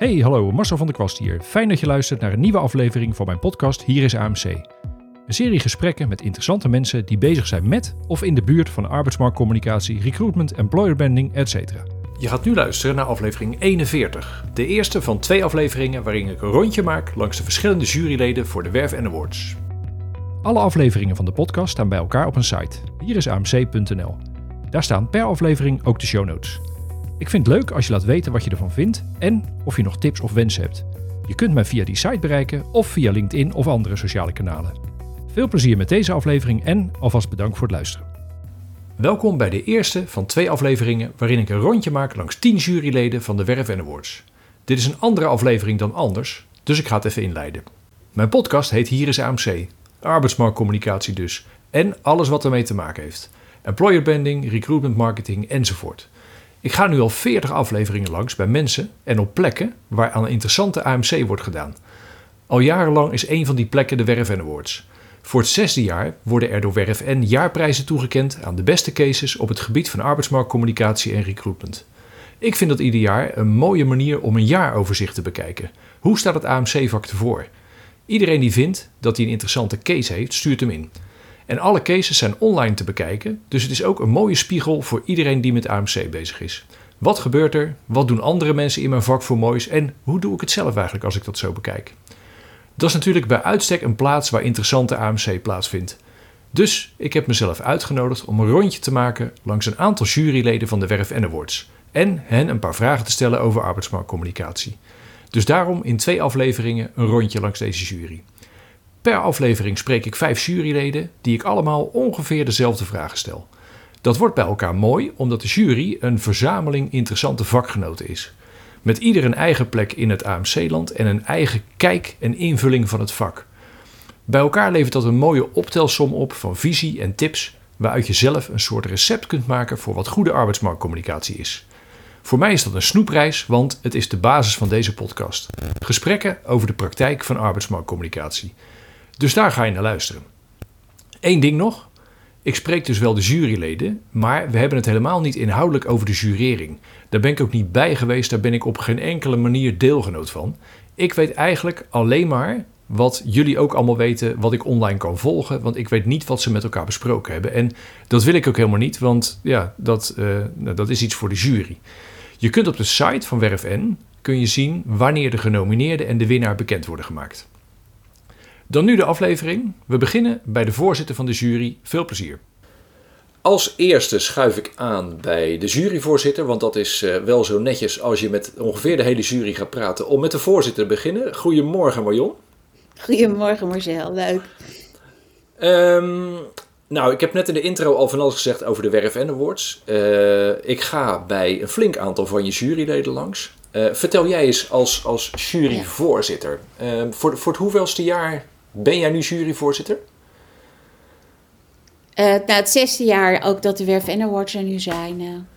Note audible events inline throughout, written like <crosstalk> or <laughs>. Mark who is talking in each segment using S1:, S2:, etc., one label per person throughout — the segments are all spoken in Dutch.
S1: Hey, hallo, Marcel van der Kwast hier. Fijn dat je luistert naar een nieuwe aflevering van mijn podcast Hier is AMC. Een serie gesprekken met interessante mensen die bezig zijn met of in de buurt van arbeidsmarktcommunicatie, recruitment, employer branding, etc. Je gaat nu luisteren naar aflevering 41. De eerste van twee afleveringen waarin ik een rondje maak langs de verschillende juryleden voor de Werf Awards. Alle afleveringen van de podcast staan bij elkaar op een site. Hier is amc.nl. Daar staan per aflevering ook de show notes. Ik vind het leuk als je laat weten wat je ervan vindt en of je nog tips of wensen hebt. Je kunt mij via die site bereiken of via LinkedIn of andere sociale kanalen. Veel plezier met deze aflevering en alvast bedankt voor het luisteren. Welkom bij de eerste van twee afleveringen waarin ik een rondje maak langs 10 juryleden van de Werf Awards. Dit is een andere aflevering dan anders, dus ik ga het even inleiden. Mijn podcast heet Hier is AMC, arbeidsmarktcommunicatie dus, en alles wat ermee te maken heeft. Employer branding, recruitment marketing enzovoort. Ik ga nu al 40 afleveringen langs bij mensen en op plekken waar aan een interessante AMC wordt gedaan. Al jarenlang is een van die plekken de Werf Awards. Voor het zesde jaar worden er door Werf N jaarprijzen toegekend aan de beste cases op het gebied van arbeidsmarktcommunicatie en recruitment. Ik vind dat ieder jaar een mooie manier om een jaaroverzicht te bekijken. Hoe staat het AMC-vak ervoor? Iedereen die vindt dat hij een interessante case heeft, stuurt hem in. En alle cases zijn online te bekijken, dus het is ook een mooie spiegel voor iedereen die met AMC bezig is. Wat gebeurt er? Wat doen andere mensen in mijn vak voor moois? En hoe doe ik het zelf eigenlijk als ik dat zo bekijk? Dat is natuurlijk bij uitstek een plaats waar interessante AMC plaatsvindt. Dus ik heb mezelf uitgenodigd om een rondje te maken langs een aantal juryleden van de Werf N Awards. En hen een paar vragen te stellen over arbeidsmarktcommunicatie. Dus daarom in twee afleveringen een rondje langs deze jury. Per aflevering spreek ik vijf juryleden die ik allemaal ongeveer dezelfde vragen stel. Dat wordt bij elkaar mooi omdat de jury een verzameling interessante vakgenoten is. Met ieder een eigen plek in het AMC-land en een eigen kijk en invulling van het vak. Bij elkaar levert dat een mooie optelsom op van visie en tips waaruit je zelf een soort recept kunt maken voor wat goede arbeidsmarktcommunicatie is. Voor mij is dat een snoepreis, want het is de basis van deze podcast. Gesprekken over de praktijk van arbeidsmarktcommunicatie. Dus daar ga je naar luisteren. Eén ding nog. Ik spreek dus wel de juryleden, maar we hebben het helemaal niet inhoudelijk over de jurering. Daar ben ik ook niet bij geweest, daar ben ik op geen enkele manier deelgenoot van. Ik weet eigenlijk alleen maar wat jullie ook allemaal weten, wat ik online kan volgen, want ik weet niet wat ze met elkaar besproken hebben. En dat wil ik ook helemaal niet, want ja, dat, uh, dat is iets voor de jury. Je kunt op de site van WerfN kun je zien wanneer de genomineerden en de winnaar bekend worden gemaakt. Dan nu de aflevering. We beginnen bij de voorzitter van de jury. Veel plezier. Als eerste schuif ik aan bij de juryvoorzitter, want dat is uh, wel zo netjes als je met ongeveer de hele jury gaat praten, om met de voorzitter te beginnen. Goedemorgen Marion.
S2: Goedemorgen Marcel, leuk.
S1: Um, nou, ik heb net in de intro al van alles gezegd over de Werf Awards. Uh, ik ga bij een flink aantal van je juryleden langs. Uh, vertel jij eens als, als juryvoorzitter, uh, voor, voor het hoeveelste jaar ben jij nu juryvoorzitter?
S2: Uh, nou, het zesde jaar ook dat de Werf Awards er nu zijn.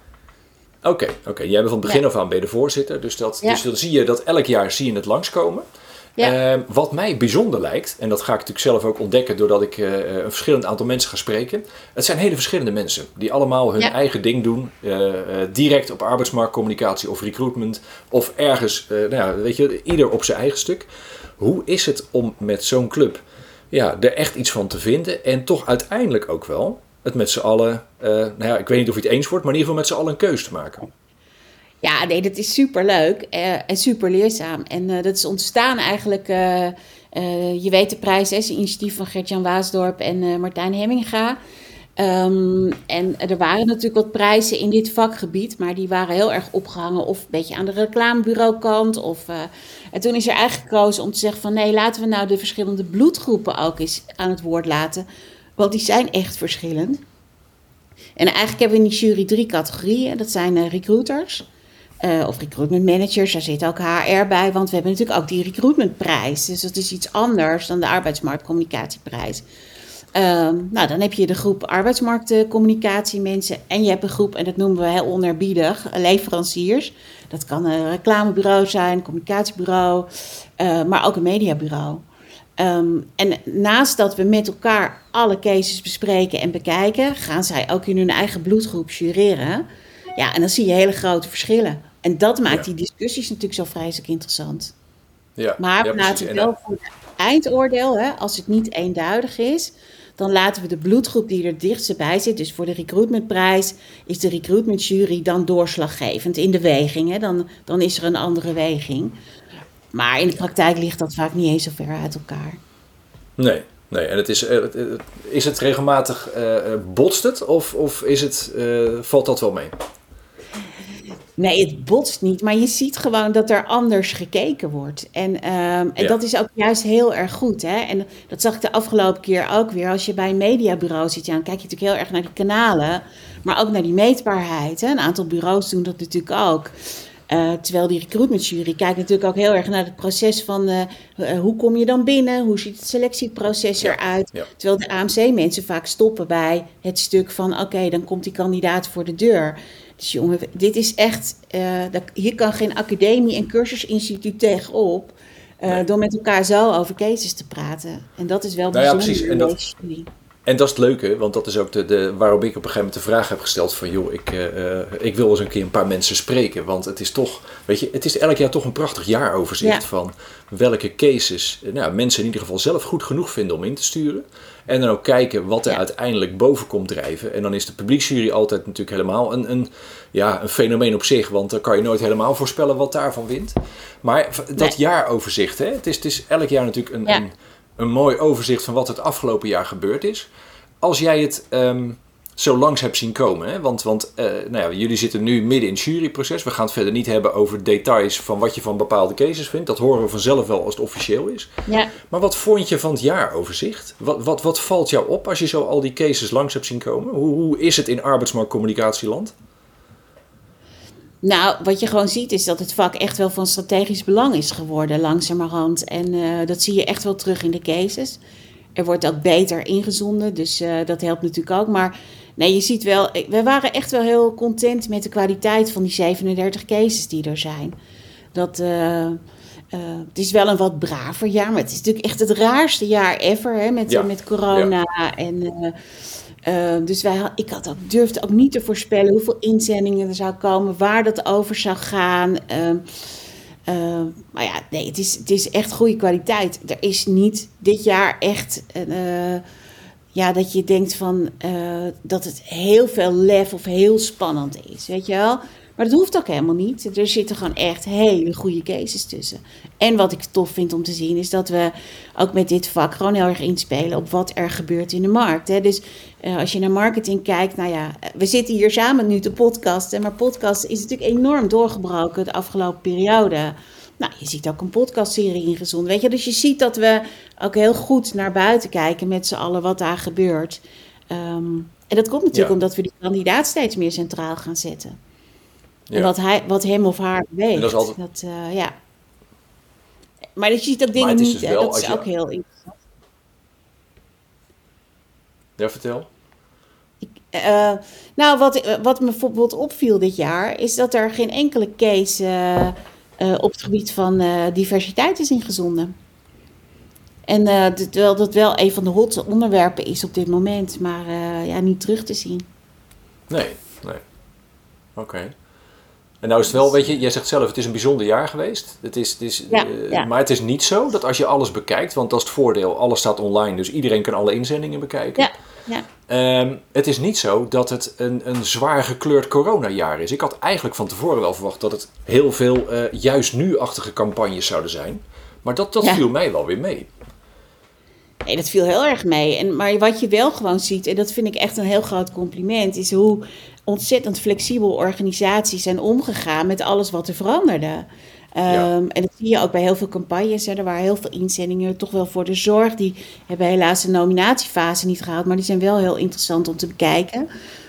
S1: Oké, oké. Okay. Jij bent van het begin ja. af aan bij de voorzitter. Dus, dat, ja. dus dan zie je dat elk jaar zie je het langskomen. Ja. Uh, wat mij bijzonder lijkt, en dat ga ik natuurlijk zelf ook ontdekken doordat ik uh, een verschillend aantal mensen ga spreken. Het zijn hele verschillende mensen die allemaal hun ja. eigen ding doen. Uh, direct op arbeidsmarktcommunicatie of recruitment. Of ergens, nou ja, weet je, ieder op zijn eigen stuk. Hoe is het om met zo'n club ja, er echt iets van te vinden en toch uiteindelijk ook wel het met z'n allen, nou ja, ik weet niet of je het eens wordt, maar in ieder geval met z'n allen een keus te maken?
S2: Ja, nee, dat is super leuk uh, en super leerzaam. En uh, dat is ontstaan eigenlijk, uh, je weet de prijs, is een initiatief van Gert-Jan Waasdorp en Martijn Hemminga. Um, en er waren natuurlijk wat prijzen in dit vakgebied, maar die waren heel erg opgehangen of een beetje aan de reclamebureaukant. Of, en toen is er eigenlijk gekozen om te zeggen van nee, laten we nou de verschillende bloedgroepen ook eens aan het woord laten. Want die zijn echt verschillend. En eigenlijk hebben we in die jury drie categorieën. Dat zijn recruiters, uh, of recruitment managers, daar zit ook HR bij, want we hebben natuurlijk ook die recruitmentprijs. Dus dat is iets anders dan de arbeidsmarktcommunicatieprijs. Um, nou, dan heb je de groep arbeidsmarktcommunicatie mensen en je hebt een groep, en dat noemen we heel onerbiedig, leveranciers. Dat kan een reclamebureau zijn, een communicatiebureau, uh, maar ook een mediabureau. Um, en naast dat we met elkaar alle cases bespreken en bekijken, gaan zij ook in hun eigen bloedgroep jureren. Ja, en dan zie je hele grote verschillen En dat maakt die discussies natuurlijk zo vreselijk interessant.
S1: Ja,
S2: maar
S1: ja,
S2: laten wel voor het eindoordeel, hè, als het niet eenduidig is, dan laten we de bloedgroep die er dichtst bij zit, dus voor de recruitmentprijs, is de recruitmentjury dan doorslaggevend in de weging. Hè? Dan, dan is er een andere weging. Maar in de praktijk ligt dat vaak niet eens zo ver uit elkaar.
S1: nee, nee. En het is, eh, is het regelmatig, eh, botst het of, of is het, valt dat wel mee?
S2: Nee, het botst niet, maar je ziet gewoon dat er anders gekeken wordt. En, ehm, en
S1: Ja.
S2: dat is ook juist heel erg goed. Hè? En dat zag ik de afgelopen keer ook weer. Als je bij een mediabureau zit, ja, dan kijk je natuurlijk heel erg naar die kanalen, maar ook naar die meetbaarheid. Hè? Een aantal bureaus doen dat natuurlijk ook. Eh, terwijl die recruitmentjury kijkt natuurlijk ook heel erg naar het proces van eh, eh, hoe kom je dan binnen, hoe ziet het selectieproces
S1: Ja,
S2: eruit.
S1: ja.
S2: Terwijl de AMC-mensen vaak stoppen bij het stuk van oké, dan komt die kandidaat voor de deur. Dus jongen, dit is echt, dat- hier kan geen academie en cursusinstituut tegenop.
S1: Nee.
S2: Door met elkaar zo over cases te praten. En dat is wel
S1: Nou ja,
S2: bijzonder
S1: precies.
S2: in
S1: En dat-
S2: deze studie.
S1: En dat is het leuke, want dat is ook de, de, waarom ik op een gegeven moment de vraag heb gesteld van... joh, ik, eh, ik wil eens een keer een paar mensen spreken. Want het is toch, weet je, het is elk jaar toch een prachtig jaaroverzicht
S2: Ja.
S1: van welke cases eh, nou, mensen in ieder geval zelf goed genoeg vinden om in te sturen. En dan ook kijken wat er
S2: Ja.
S1: uiteindelijk boven komt drijven. En dan is de publieksjury altijd natuurlijk helemaal een, een, ja, een fenomeen op zich. Want dan kan je nooit helemaal voorspellen wat daarvan wint. Maar dat
S2: Nee.
S1: jaaroverzicht, hè, het, is, het is elk jaar natuurlijk een,
S2: Ja.
S1: een, een mooi overzicht van wat het afgelopen jaar gebeurd is. Als jij het ehm, zo langs hebt zien komen, hè? want, want eh, nou ja, jullie zitten nu midden in het juryproces. We gaan het verder niet hebben over details van wat je van bepaalde cases vindt. Dat horen we vanzelf wel als het officieel is.
S2: Ja.
S1: Maar wat vond je van het jaaroverzicht? Wat, wat, wat valt jou op als je zo al die cases langs hebt zien komen? Hoe, hoe is het in arbeidsmarktcommunicatieland?
S2: Nou, wat je gewoon ziet is dat het vak echt wel van strategisch belang is geworden langzamerhand. En eh, dat zie je echt wel terug in de cases. Er wordt ook beter ingezonden, dus eh, dat helpt natuurlijk ook. Maar nee, je ziet wel, we waren echt wel heel content met de kwaliteit van die 37 cases die er zijn. Dat, eh, het is wel een wat braver jaar, maar het is natuurlijk echt het raarste jaar ever hè, met,
S1: Ja,
S2: met corona. En, eh, eh, dus wij, ik had ook, durfde ook niet te voorspellen hoeveel inzendingen er zou komen, waar dat over zou gaan. Ehm, eh, maar ja, nee, het is, het is echt goede kwaliteit. Er is niet dit jaar echt eh, ja, dat je denkt van, eh, dat het heel veel lef of heel spannend is, weet je wel. Maar dat hoeft ook helemaal niet. Er zitten gewoon echt hele goede cases tussen. En wat ik tof vind om te zien is dat we ook met dit vak gewoon heel erg inspelen op wat er gebeurt in de markt. Hè. Dus eh, als je naar marketing kijkt, nou ja, we zitten hier samen nu te podcasten. Maar podcast is natuurlijk enorm doorgebroken de afgelopen periode. Nou, je ziet ook een podcastserie ingezonden. Weet je, dus je ziet dat we ook heel goed naar buiten kijken met z'n allen wat daar gebeurt. Ehm, en dat komt natuurlijk
S1: Ja.
S2: omdat we die kandidaat steeds meer centraal gaan zetten. En wat, hij, wat hem of haar.
S1: En dat is altijd-
S2: dat, eh, ja. Maar je ziet ook dingen niet,
S1: dus wel
S2: dat is
S1: je-
S2: ook heel interessant.
S1: Ja, vertel.
S2: Eh, nou, wat, wat me bijvoorbeeld opviel dit jaar, is dat er geen enkele case eh, eh, op het gebied van eh, diversiteit is ingezonden. En eh, terwijl dat wel een van de hotste onderwerpen is op dit moment, maar eh, ja, niet terug te zien.
S1: Nee, nee. Oké. En nou is het wel, weet je, jij zegt zelf, het is een bijzonder jaar geweest. Het is, het is,
S2: Ja,
S1: eh,
S2: ja.
S1: Maar het is niet zo dat als je alles bekijkt, want dat is het voordeel, alles staat online, dus iedereen kan alle inzendingen bekijken.
S2: Ja, ja.
S1: Ehm, het is niet zo dat het een, een zwaar gekleurd coronajaar is. Ik had eigenlijk van tevoren wel verwacht dat het heel veel eh, juist nu-achtige campagnes zouden zijn. Maar dat, dat viel mij wel weer mee.
S2: Nee, dat viel heel erg mee. En, maar wat je wel gewoon ziet, en dat vind ik echt een heel groot compliment, is hoe ontzettend flexibel organisaties zijn omgegaan met alles wat er veranderde.
S1: Ja.
S2: Ehm, en dat zie je ook bij heel veel campagnes. Hè. Er waren heel veel inzendingen, toch wel voor de zorg. Die hebben helaas de nominatiefase niet gehaald, maar die zijn wel heel interessant om te bekijken.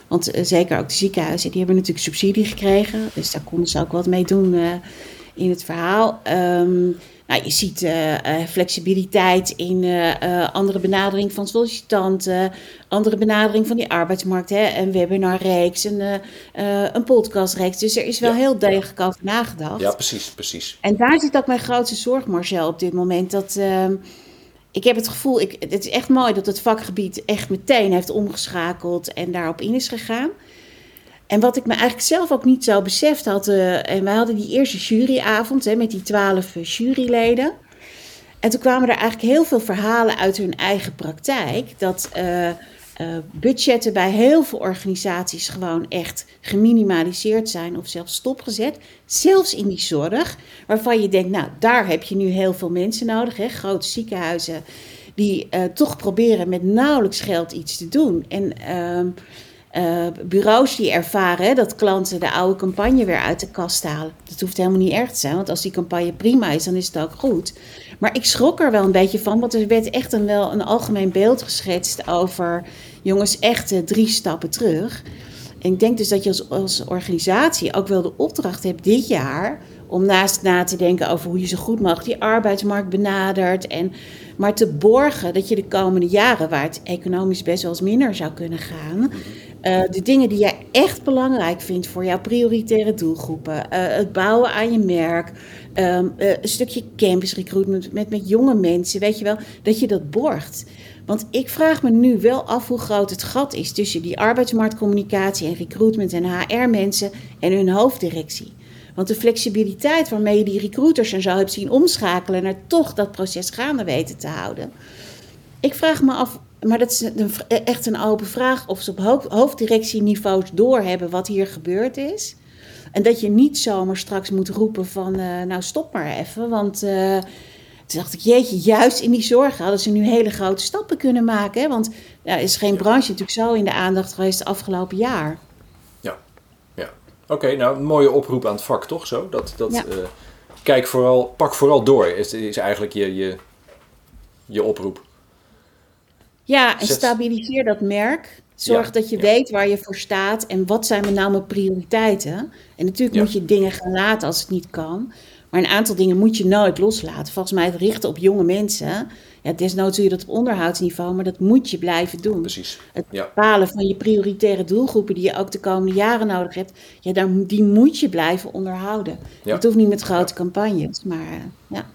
S2: Want eh, zeker ook de ziekenhuizen, die hebben natuurlijk subsidie gekregen. Dus daar konden ze ook wat mee doen eh, in het verhaal. Ehm, nou, je ziet eh, eh, flexibiliteit in eh, andere benadering van sollicitanten, andere benadering van die arbeidsmarkt, hè, een webinarreeks, een, een podcastreeks. Dus er is wel
S1: Ja,
S2: heel degelijk over nagedacht.
S1: Ja, precies, precies.
S2: En daar zit ook mijn grootste zorg, Marcel, op dit moment. Dat, ehm, ik heb het gevoel, ik, het is echt mooi dat het vakgebied echt meteen heeft omgeschakeld en daarop in is gegaan. En wat ik me eigenlijk zelf ook niet zo beseft had, uh, en wij hadden die eerste juryavond hè, met die twaalf juryleden. En toen kwamen er eigenlijk heel veel verhalen uit hun eigen praktijk. Dat uh, budgetten bij heel veel organisaties gewoon echt geminimaliseerd zijn of zelfs stopgezet. Zelfs in die zorg, waarvan je denkt, nou, daar heb je nu heel veel mensen nodig. Hè? Grote ziekenhuizen die toch proberen met nauwelijks geld iets te doen. En uh, bureaus die ervaren dat klanten de oude campagne weer uit de kast halen. Dat hoeft helemaal niet erg te zijn, want als die campagne prima is, dan is het ook goed. Maar ik schrok er wel een beetje van, want er werd echt een, wel een algemeen beeld geschetst over jongens, echt uh, drie stappen terug. En ik denk dus dat je als, als organisatie ook wel de opdracht hebt dit jaar om naast na te denken over hoe je zo goed mogelijk die arbeidsmarkt benadert. En maar te borgen dat je de komende jaren, waar het economisch best wel eens minder zou kunnen gaan, uh, de dingen die jij echt belangrijk vindt voor jouw prioritaire doelgroepen, uh, het bouwen aan je merk, um, uh, een stukje campus recruitment met, met jonge mensen, weet je wel, dat je dat borgt. Want ik vraag me nu wel af hoe groot het gat is tussen die arbeidsmarktcommunicatie en recruitment en HR-mensen en hun hoofddirectie. Want de flexibiliteit waarmee je die recruiters en zo hebt zien omschakelen naar toch dat proces gaande weten te houden. Ik vraag me af, maar dat is een, echt een open vraag, of ze op hoofddirectieniveaus doorhebben wat hier gebeurd is. En dat je niet zomaar straks moet roepen van, uh, nou stop maar even, want... Uh, toen dacht ik, jeetje, juist in die zorg hadden ze nu hele grote stappen kunnen maken. Hè? Want is geen branche natuurlijk zo in de aandacht geweest het afgelopen jaar.
S1: Ja, ja. Oké, okay, nou, een mooie oproep aan het vak, toch zo? Dat, dat, ja. uh, kijk vooral, pak vooral door, is, is eigenlijk je, je, je oproep.
S2: Ja, en stabiliseer dat merk. Zorg ja, dat je ja. weet waar je voor staat en wat zijn name mijn prioriteiten. En natuurlijk ja. moet je dingen gaan laten als het niet kan. Maar een aantal dingen moet je nooit loslaten. Volgens mij het richten op jonge mensen. Ja, desnoods doe je dat op onderhoudsniveau, maar dat moet je blijven doen.
S1: Precies.
S2: Het bepalen van je prioritaire doelgroepen die je ook de komende jaren nodig hebt. Ja, daar, die moet je blijven onderhouden. Dat hoeft niet met grote campagnes, maar uh, ja.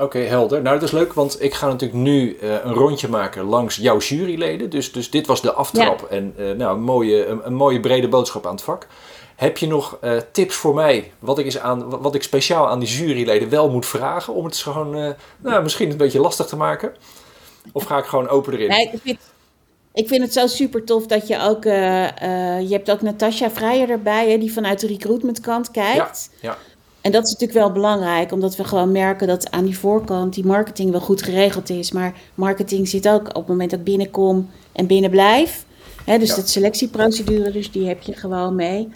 S1: Oké, okay, helder. Nou, dat is leuk, want ik ga natuurlijk nu uh, een rondje maken langs jouw juryleden. Dus, dus dit was de aftrap ja. en uh, nou, een, mooie, een, een, mooie brede boodschap aan het vak. Heb je nog uh, tips voor mij, wat ik, is aan, wat ik speciaal aan die juryleden wel moet vragen, om het gewoon nou, misschien een beetje lastig te maken? Of ga ik gewoon open erin?
S2: Nee, ik, vind, ik vind het zo super tof dat je ook, je hebt ook Natasja Vrijer erbij, hè, die vanuit de recruitmentkant kijkt.
S1: Ja, ja.
S2: En dat is natuurlijk wel belangrijk, omdat we gewoon merken dat aan die voorkant die marketing wel goed geregeld is. Maar marketing zit ook op het moment dat ik binnenkom en binnen blijf. Hè, dus ja. dat selectieprocedure, dus die heb je gewoon mee.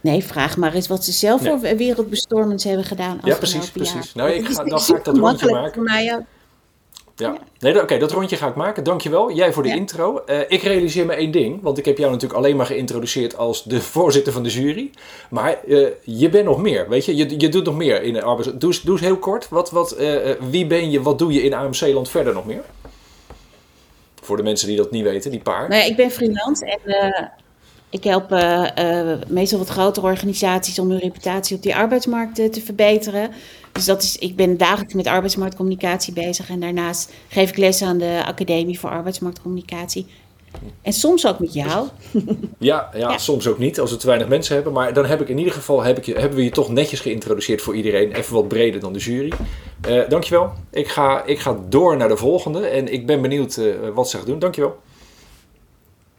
S2: Nee, vraag maar eens wat ze zelf nee. voor wereldbestormends hebben gedaan.
S1: Ja, precies, precies. Nou, ik ga, dan ga ik dat rondje maken.
S2: Voor mij ook.
S1: Ja, nee, oké, okay, dat rondje ga ik maken. Dankjewel. Jij voor de ja. intro. Uh, ik realiseer me één ding, want ik heb jou natuurlijk alleen maar geïntroduceerd als de <laughs> voorzitter van de jury. Maar uh, je bent nog meer, weet je? Je, je doet nog meer in de arbeids... Doe, doe eens heel kort. Wat, wat, uh, wie ben je, wat doe je in AMC-land verder nog meer? Voor de mensen die dat niet weten, die paar.
S2: Nee, ik ben freelance en ik help meestal wat grotere organisaties om hun reputatie op die arbeidsmarkt te verbeteren. Dus dat is, ik ben dagelijks met arbeidsmarktcommunicatie bezig. En daarnaast geef ik les aan de Academie voor Arbeidsmarktcommunicatie. En soms ook met jou. <laughs>
S1: Ja, ja, ja, soms ook niet, als we te weinig mensen hebben. Maar dan heb ik in ieder geval, heb ik, hebben we je toch netjes geïntroduceerd voor iedereen. Even wat breder dan de jury. Uh, dankjewel. Ik ga, ik ga door naar de volgende. En ik ben benieuwd uh, wat ze gaat doen. Dankjewel.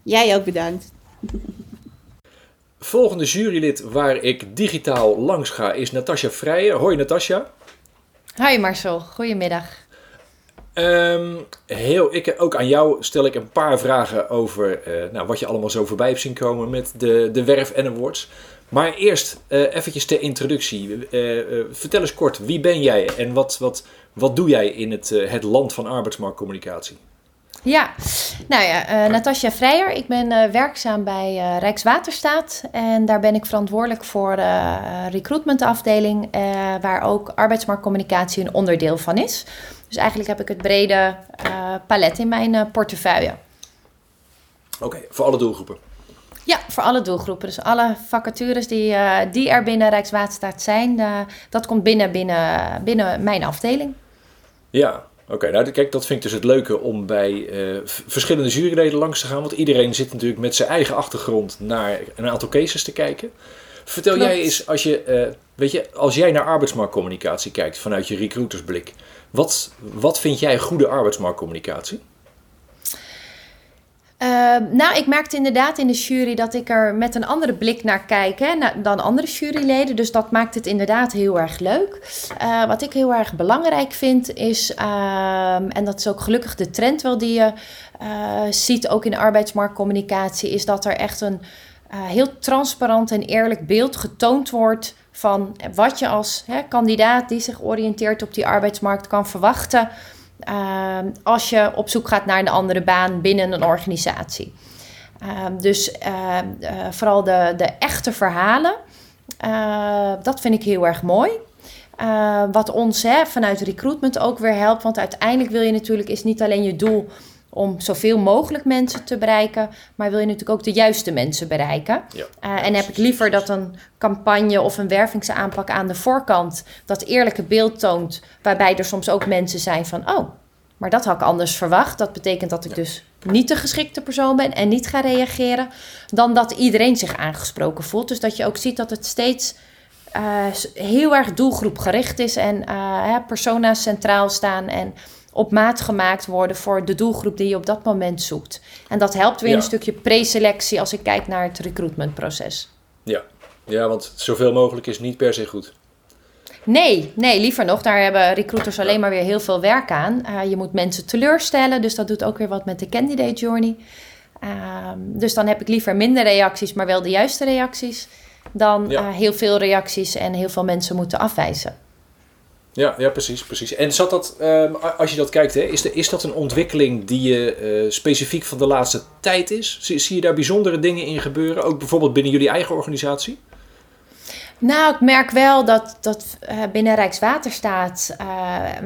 S2: Jij ook bedankt.
S1: Volgende jurylid waar ik digitaal langs ga is Natasja Vrijen. Hoi Natasja.
S3: Hoi Marcel, goedemiddag.
S1: Um, heel, ik, ook aan jou stel ik een paar vragen over uh, nou, wat je allemaal zo voorbij hebt zien komen met de, de Werf en Awards. Maar eerst uh, eventjes ter introductie. Uh, vertel eens kort, wie ben jij en wat, wat, wat doe jij in het, het land van arbeidsmarktcommunicatie?
S3: Ja, nou ja, uh, Natasja Vrijer. Ik ben uh, werkzaam bij uh, Rijkswaterstaat. En daar ben ik verantwoordelijk voor de recruitmentafdeling, waar ook arbeidsmarktcommunicatie een onderdeel van is. Dus eigenlijk heb ik het brede palet in mijn portefeuille.
S1: Oké, okay, voor alle doelgroepen?
S3: Ja, voor alle doelgroepen. Dus alle vacatures die, die er binnen Rijkswaterstaat zijn, dat komt binnen, binnen, binnen mijn afdeling.
S1: Ja, Oké, nou kijk, dat vind ik dus het leuke om bij eh, verschillende juryleden langs te gaan. Want iedereen zit natuurlijk met zijn eigen achtergrond naar een aantal cases te kijken. Vertel
S3: Klopt.
S1: jij eens, als, je, eh, weet je, als jij naar arbeidsmarktcommunicatie kijkt vanuit je recruitersblik. Wat, wat vind jij goede arbeidsmarktcommunicatie?
S3: Uh, nou, ik merkte inderdaad in de jury dat ik er met een andere blik naar kijk hè, dan andere juryleden. Dus dat maakt het inderdaad heel erg leuk. Uh, wat ik heel erg belangrijk vind is, ehm, en dat is ook gelukkig de trend wel die je uh, ziet ook in arbeidsmarktcommunicatie, is dat er echt een uh, heel transparant en eerlijk beeld getoond wordt van wat je als hè, kandidaat die zich oriënteert op die arbeidsmarkt kan verwachten. Uh, als je op zoek gaat naar een andere baan binnen een organisatie. Uh, dus uh, vooral de, de echte verhalen, uh, dat vind ik heel erg mooi. Wat ons hè, vanuit recruitment ook weer helpt. Want uiteindelijk wil je natuurlijk, is niet alleen je doel om zoveel mogelijk mensen te bereiken, maar wil je natuurlijk ook de juiste mensen bereiken. Ja, uh, en heb ik liever dat een campagne of een wervingsaanpak aan de voorkant dat eerlijke beeld toont, waarbij er soms ook mensen zijn van, oh, maar dat had ik anders verwacht. Dat betekent dat ik ja. dus niet de geschikte persoon ben en niet ga reageren, dan dat iedereen zich aangesproken voelt. Dus dat je ook ziet dat het steeds uh, heel erg doelgroepgericht is en uh, persona's centraal staan en op maat gemaakt worden voor de doelgroep die je op dat moment zoekt. En dat helpt weer ja. een stukje preselectie als ik kijk naar het recruitmentproces.
S1: Ja. ja, want zoveel mogelijk is niet per se goed.
S3: Nee, nee, liever nog. Daar hebben recruiters alleen maar weer heel veel werk aan. Uh, je moet mensen teleurstellen, dus dat doet ook weer wat met de candidate journey. Uh, dus dan heb ik liever minder reacties, maar wel de juiste reacties. Dan ja. uh, heel veel reacties en heel veel mensen moeten afwijzen.
S1: Ja, ja precies, precies. En zat dat, um, als je dat kijkt, hè, is, is dat een ontwikkeling die je uh, specifiek van de laatste tijd is? Zie, zie, je daar bijzondere dingen in gebeuren? Ook bijvoorbeeld binnen jullie eigen organisatie?
S3: Nou, ik merk wel dat, dat uh, binnen Rijkswaterstaat, uh,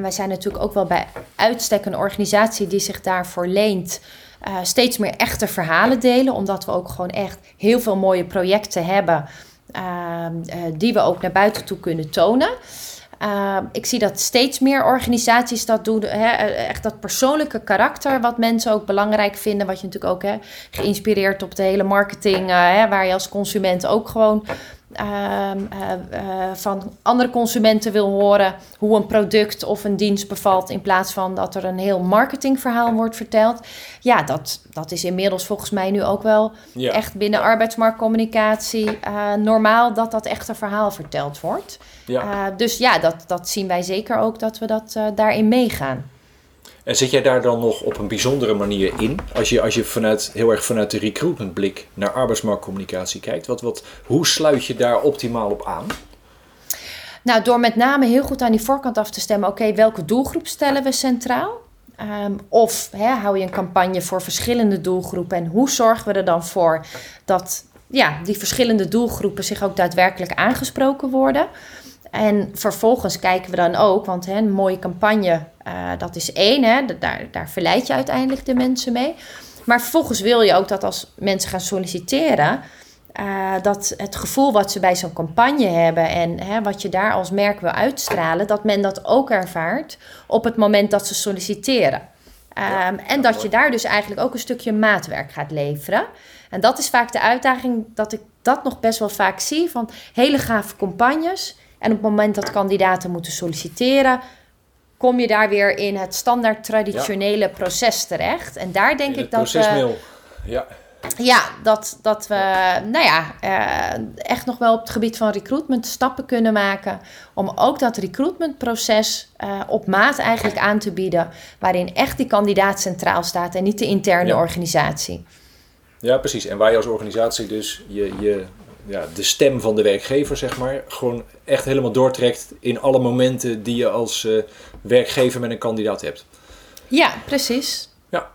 S3: wij zijn natuurlijk ook wel bij uitstek een organisatie die zich daarvoor leent, steeds meer echte verhalen delen. Omdat we ook gewoon echt heel veel mooie projecten hebben die we ook naar buiten toe kunnen tonen. Uh, ik zie dat steeds meer organisaties dat doen. Hè, echt dat persoonlijke karakter, wat mensen ook belangrijk vinden. Wat je natuurlijk ook hè, geïnspireerd op de hele marketing, uh, hè, waar je als consument ook gewoon uh, van andere consumenten wil horen hoe een product of een dienst bevalt. In plaats van dat er een heel marketingverhaal wordt verteld. Ja, dat, dat is inmiddels volgens mij nu ook wel ja. echt binnen arbeidsmarktcommunicatie normaal dat dat echte verhaal verteld wordt. Ja. Dus ja, dat, dat zien wij zeker ook dat we dat daarin meegaan.
S1: En zit jij daar dan nog op een bijzondere manier in? Als je, als je vanuit, heel erg vanuit de recruitmentblik naar arbeidsmarktcommunicatie kijkt, wat, wat, hoe sluit je daar optimaal op aan?
S3: Nou, door met name heel goed aan die voorkant af te stemmen, oké, welke doelgroep stellen we centraal? Um, of hè, hou je een campagne voor verschillende doelgroepen en hoe zorgen we er dan voor dat ja, die verschillende doelgroepen zich ook daadwerkelijk aangesproken worden? En vervolgens kijken we dan ook, want hè, een mooie campagne, uh, dat is één, hè, daar, daar verleid je uiteindelijk de mensen mee. Maar vervolgens wil je ook dat als mensen gaan solliciteren, uh, dat het gevoel wat ze bij zo'n campagne hebben en hè, wat je daar als merk wil uitstralen, dat men dat ook ervaart op het moment dat ze solliciteren. Ja, um, en dat mooi. je daar dus eigenlijk ook een stukje maatwerk gaat leveren. En dat is vaak de uitdaging dat ik dat nog best wel vaak zie van hele gave campagnes. En op het moment dat kandidaten moeten solliciteren, kom je daar weer in het standaard traditionele ja. proces terecht. En daar denk
S1: in
S3: ik dat
S1: we. Ja.
S3: Ja, dat, dat we nou ja, uh, echt nog wel op het gebied van recruitment stappen kunnen maken. Om ook dat recruitmentproces uh, op maat eigenlijk aan te bieden. Waarin echt die kandidaat centraal staat en niet de interne ja. organisatie.
S1: Ja, precies. En waar je als organisatie dus je, je ja, de stem van de werkgever, zeg maar, gewoon echt helemaal doortrekt in alle momenten die je als uh, werkgever met een kandidaat hebt.
S3: Ja, precies.
S1: Ja,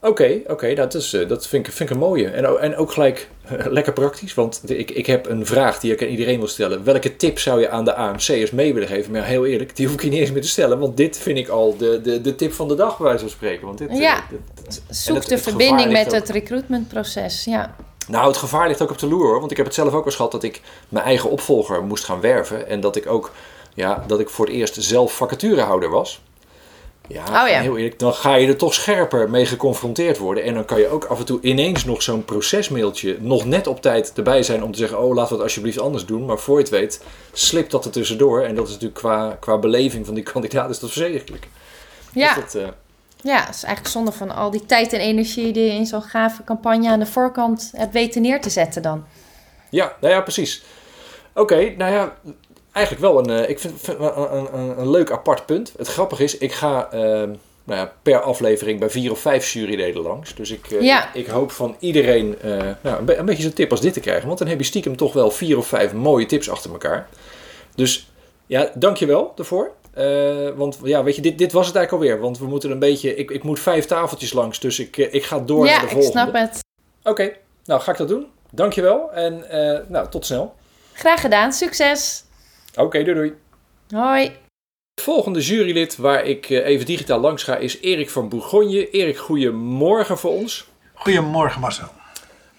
S1: oké, okay, oké, okay, dat, is, uh, dat vind, ik, vind ik een mooie. En, en ook gelijk uh, lekker praktisch, want ik, ik heb een vraag die ik aan iedereen wil stellen. Welke tip zou je aan de AMC'ers mee willen geven? Maar heel eerlijk, die hoef ik je niet eens meer te stellen, want dit vind ik al de, de, de tip van de dag, bij wijze van spreken. Want dit,
S3: ja, dit, zoek de verbinding met ook. het recruitmentproces, ja.
S1: Nou, het gevaar ligt ook op de loer hoor. Want ik heb het zelf ook wel eens gehad dat ik mijn eigen opvolger moest gaan werven. En dat ik ook, ja, dat ik voor het eerst zelf vacaturehouder was. Ja,
S3: Oh ja.
S1: heel eerlijk, dan ga je er toch scherper mee geconfronteerd worden. En dan kan je ook af en toe ineens nog zo'n procesmailtje nog net op tijd erbij zijn om te zeggen, oh laten we het alsjeblieft anders doen. Maar voor je het weet, slipt dat er tussendoor. En dat is natuurlijk qua, qua beleving van die <laughs> kandidaat is dat verschrikkelijk.
S3: Ja,
S1: Dus dat, eh,
S3: ja, het is eigenlijk zonde van al die tijd en energie die je in zo'n gave campagne aan de voorkant hebt weten neer te zetten dan.
S1: Ja, nou ja, precies. Oké, nou ja, eigenlijk wel een, eh, ik vind, een, een, een, leuk apart punt. Het grappige is, ik ga ehm, nou ja, per aflevering bij vier of vijf juryleden langs. Dus ik, eh,
S3: Ja.
S1: ik, ik hoop van iedereen eh, nou, een, een beetje zo'n tip als dit te krijgen. Want dan heb je stiekem toch wel vier of vijf mooie tips achter elkaar. Dus ja, dankjewel daarvoor. Eh, want ja, weet je, dit, dit was het eigenlijk alweer. Want we moeten een beetje, ik, ik moet vijf tafeltjes langs. Dus ik, eh, ik ga door naar
S3: ja,
S1: de
S3: ik
S1: volgende.
S3: snap het.
S1: Oké, nou ga ik dat doen. Dankjewel en eh, nou, tot snel.
S3: Graag gedaan, succes.
S1: Oké, doei doei.
S3: Hoi.
S1: Het volgende jurylid waar ik even digitaal langs ga is Erik van Bourgogne. Erik, goedemorgen voor ons.
S4: Goedemorgen Marcel.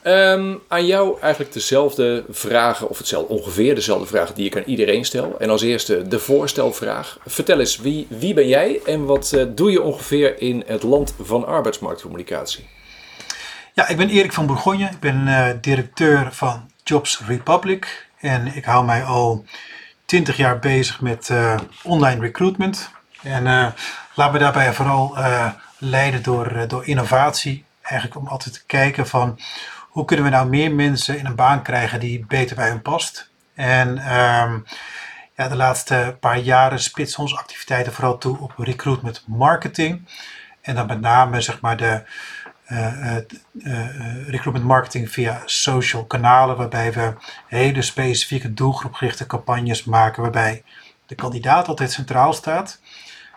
S1: Ehm, aan jou eigenlijk dezelfde vragen, of hetzelfde, ongeveer dezelfde vragen die ik aan iedereen stel. En als eerste de voorstelvraag. Vertel eens, wie, wie ben jij en wat eh, doe je ongeveer in het land van arbeidsmarktcommunicatie?
S4: Ja, ik ben Erik van Bourgogne. Ik ben eh, directeur van Jobs Republic. En ik hou mij al 20 jaar bezig met eh, online recruitment. En laat me daarbij vooral leiden door, door innovatie. Eigenlijk om altijd te kijken van hoe kunnen we nou meer mensen in een baan krijgen die beter bij hun past. En ehm, ja, de laatste paar jaren spitsen onze activiteiten vooral toe op recruitment marketing. En dan met name zeg maar de eh, eh, eh, recruitment marketing via social kanalen, waarbij we hele specifieke doelgroepgerichte campagnes maken, waarbij de kandidaat altijd centraal staat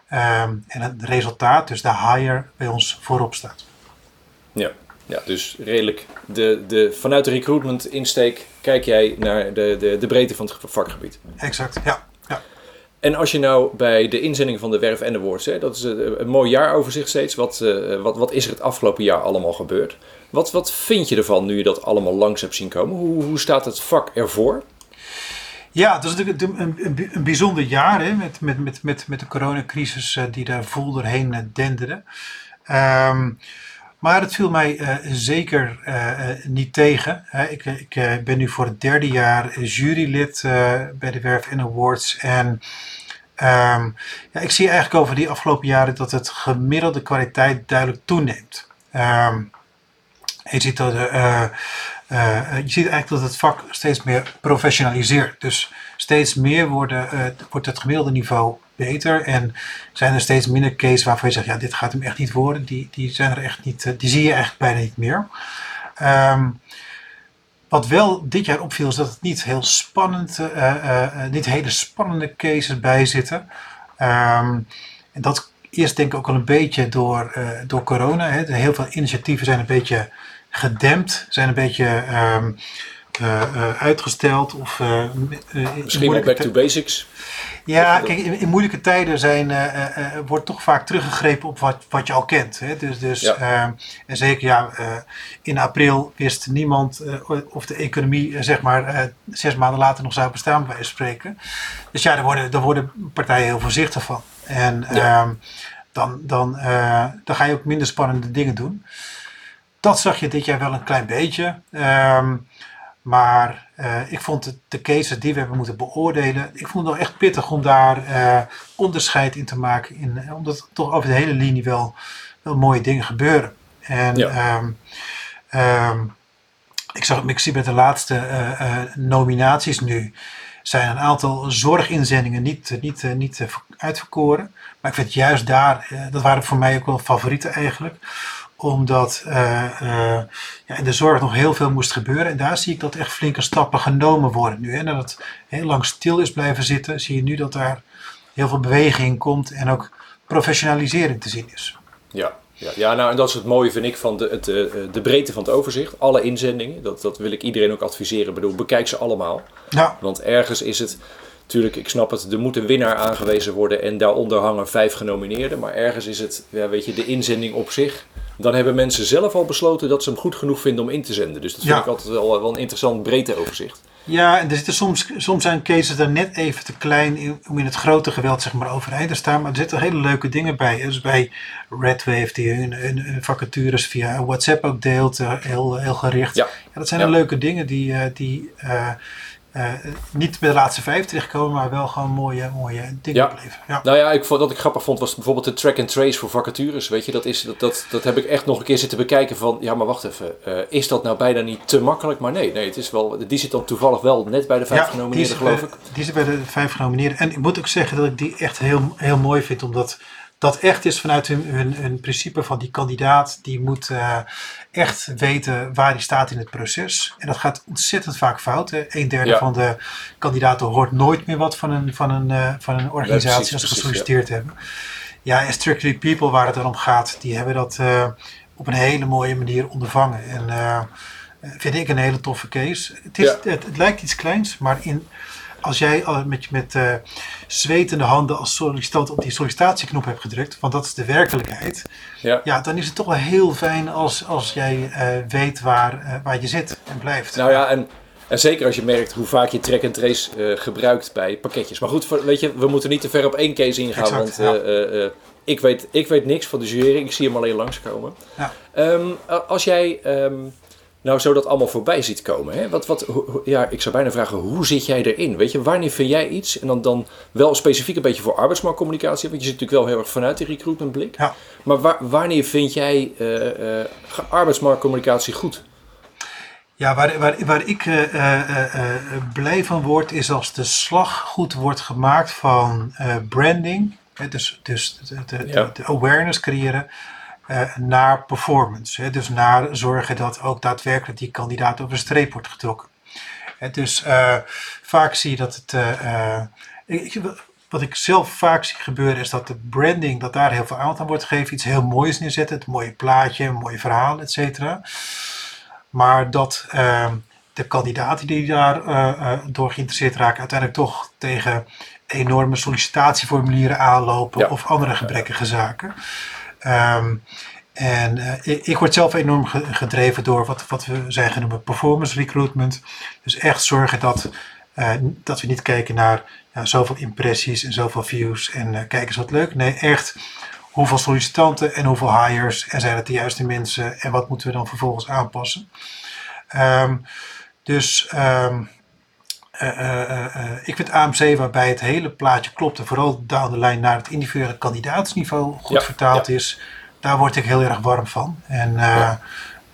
S4: ehm, en het resultaat, dus de hire, bij ons voorop staat.
S1: Ja, ja dus redelijk de, de, vanuit de recruitment insteek kijk jij naar de, de, de breedte van het vakgebied.
S4: Exact, ja. ja.
S1: En als je nou bij de inzending van de Werf en de hè, dat is een, een mooi jaaroverzicht steeds, wat, eh, wat, wat is er het afgelopen jaar allemaal gebeurd? Wat, wat vind je ervan nu je dat allemaal langs hebt zien komen? Hoe, hoe staat het vak ervoor?
S4: Ja, het is natuurlijk een, een, een, bijzonder jaar hè, met, met, met, met, met de coronacrisis eh, die daar vol doorheen eh, denderde. Ehm, maar het viel mij eh, zeker eh, eh, niet tegen. Ik ik ben nu voor het derde jaar jurylid bij de Werf en Awards. En ehm, ja, ik zie eigenlijk over die afgelopen jaren dat het gemiddelde kwaliteit duidelijk toeneemt. Ehm, je ziet dat je ziet eigenlijk dat het vak steeds meer professionaliseert. Dus steeds meer worden, wordt het gemiddelde niveau beter. En zijn er steeds minder cases waarvan je zegt, ja, dit gaat hem echt niet worden. Die, die zijn er echt niet, eh, die zie je eigenlijk bijna niet meer. Ehm, wat wel dit jaar opviel is dat het niet heel spannend, eh, eh, niet hele spannende cases bij zitten. Ehm, en dat is denk ik ook al een beetje door, door corona. Hè. Heel veel initiatieven zijn een beetje gedempt, zijn een beetje ehm, eh, eh, uitgesteld. Of, eh, eh,
S1: Misschien wel
S4: moeilijke
S1: back to basics.
S4: ja, kijk, in, in moeilijke tijden zijn, eh, eh, eh, wordt toch vaak teruggegrepen op wat, wat je al kent. Hè? Dus, dus,
S1: Ja.
S4: eh, en zeker ja, eh, in april wist niemand eh, of de economie eh, zeg maar eh, zes maanden later nog zou bestaan, bij wijze van spreken. Dus ja, daar worden, daar worden partijen heel voorzichtig van. En
S1: Ja.
S4: ehm, dan, dan, eh, dan ga je ook minder spannende dingen doen. Dat zag je dit jaar wel een klein beetje. Ehm, maar eh, ik vond het, de cases die we hebben moeten beoordelen, ik vond het wel echt pittig om daar eh, onderscheid in te maken. In, eh, omdat er toch over de hele linie wel, wel mooie dingen gebeuren. En
S1: Ja.
S4: ehm, ehm, ik, zag, ik zie met de laatste nominaties nu, zijn een aantal zorginzendingen niet, niet, niet uitverkoren. Maar ik vind juist daar, dat waren voor mij ook wel favorieten eigenlijk omdat eh, eh, ja, in de zorg nog heel veel moest gebeuren. En daar zie ik dat echt flinke stappen genomen worden nu. En dat het heel lang stil is blijven zitten, zie je nu dat daar heel veel beweging in komt en ook professionalisering te zien is.
S1: Ja, ja, ja nou, en dat is het mooie, vind ik, van de, het, eh, de breedte van het overzicht. Alle inzendingen, dat, dat wil ik iedereen ook adviseren. Ik bedoel, bekijk ze allemaal.
S4: Ja,
S1: Want ergens is het, natuurlijk, ik snap het, er moet een winnaar aangewezen worden en daaronder hangen vijf genomineerden. Maar ergens is het, ja, weet je, de inzending op zich. Dan hebben mensen zelf al besloten dat ze hem goed genoeg vinden om in te zenden. Dus dat vind
S4: Ja.
S1: ik altijd wel, wel een interessant breedteoverzicht.
S4: Ja, en er zitten soms, soms zijn cases daar net even te klein in, om in het grote geweld zeg maar, overeind te staan. Maar er zitten hele leuke dingen bij. Dus bij Redwave, die hun, hun, vacatures via WhatsApp ook deelt, uh, heel, heel gericht. Ja. ja dat zijn ja. leuke dingen die, uh, die uh, uh, niet bij de laatste vijf terechtkomen, maar wel gewoon mooie, mooie dingen
S1: ja. Ja. Nou ja, ik wat ik grappig vond was bijvoorbeeld de track and trace voor vacatures. Weet je, dat, is, dat, dat, dat heb ik echt nog een keer zitten bekijken van, ja maar wacht even, uh, is dat nou bijna niet te makkelijk? Maar nee, nee, het is wel, die zit dan toevallig wel net bij de vijf ja, genomineerden geloof ik.
S4: Die zit bij de vijf genomineerden. En ik moet ook zeggen dat ik die echt heel, heel mooi vind, omdat dat echt is vanuit hun, hun, hun principe van die kandidaat, die moet uh, echt weten waar hij staat in het proces. En dat gaat ontzettend vaak fout. Hè. Een derde ja. van de kandidaten hoort nooit meer wat van een, van een, uh, van een organisatie ja, precies, als ze gesolliciteerd ja. hebben. Ja, en Strictly People, waar het dan om gaat, die hebben dat uh, op een hele mooie manier ondervangen. En vind ik een hele toffe case. Het, is, het, het lijkt iets kleins, maar in als jij met, met uh, zwetende handen als sollicitant op die sollicitatieknop hebt gedrukt, want dat is de werkelijkheid, ja. ja dan is het toch wel heel fijn als, als jij uh, weet waar, uh, waar je zit en blijft.
S1: Nou ja, en, en zeker als je merkt hoe vaak je track and trace gebruikt bij pakketjes. Maar goed, weet je, we moeten niet te ver op één case ingaan, exact, want ja. ik, weet, ik weet niks van de jurering, ik zie hem alleen langskomen. Ja. Um, als jij... Um, nou zo dat allemaal voorbij ziet komen. Hè? Wat, wat, ja, ik zou bijna vragen, hoe zit jij erin? Weet je, wanneer vind jij iets? En dan, dan wel specifiek een beetje voor arbeidsmarktcommunicatie, want je zit natuurlijk wel heel erg vanuit die recruitmentblik. Ja. Maar waar, wanneer vind jij uh, uh, arbeidsmarktcommunicatie goed?
S4: Ja, waar, waar, waar ik uh, blij van word, is als de slag goed wordt gemaakt van branding. Dus dus de, de, ja. de awareness creëren naar performance. Hè? Dus naar zorgen dat ook daadwerkelijk die kandidaat over de streep wordt getrokken. Dus uh, vaak zie je dat het. Ik, wat ik zelf vaak zie gebeuren is dat de branding, dat daar heel veel aandacht aan wordt gegeven. Iets heel moois neerzetten, het mooie plaatje, een mooi verhaal, et cetera. Maar dat ehm, de kandidaten die daar door geïnteresseerd raken, uiteindelijk toch tegen enorme sollicitatieformulieren aanlopen ja. of andere gebrekkige zaken. Um, en uh, ik, word zelf enorm gedreven door wat, wat we zijn genoemd performance recruitment. Dus echt zorgen dat, uh, dat we niet kijken naar ja, zoveel impressies en zoveel views en uh, kijk eens wat leuk. Nee, echt hoeveel sollicitanten en hoeveel hires en zijn het de juiste mensen en wat moeten we dan vervolgens aanpassen. Um, dus um, ik vind AMC waarbij het hele plaatje klopt en vooral down de lijn naar het individuele kandidaatsniveau goed ja, vertaald ja. is, daar word ik heel erg warm van. En uh, ja.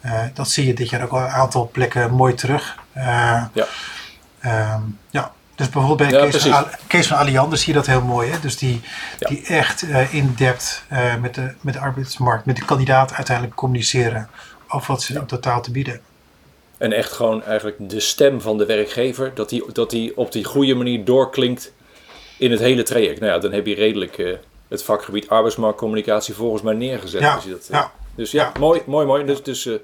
S4: uh, dat zie je dit jaar ook al een aantal plekken mooi terug. Uh, ja. Um, ja. Dus bijvoorbeeld bij Kees, van, Kees van Alliander zie je dat heel mooi. Hè? Dus die, die echt in-depth met, de, met de arbeidsmarkt, met de kandidaat uiteindelijk communiceren over wat ze in totaal te bieden.
S1: En echt gewoon eigenlijk de stem van de werkgever, dat die, dat die op die goede manier doorklinkt in het hele traject. Nou ja, dan heb je redelijk uh, het vakgebied arbeidsmarktcommunicatie volgens mij neergezet.
S4: Ja,
S1: als je dat,
S4: uh, ja.
S1: Dus ja, ja, mooi, mooi, mooi. Dus, dus uh,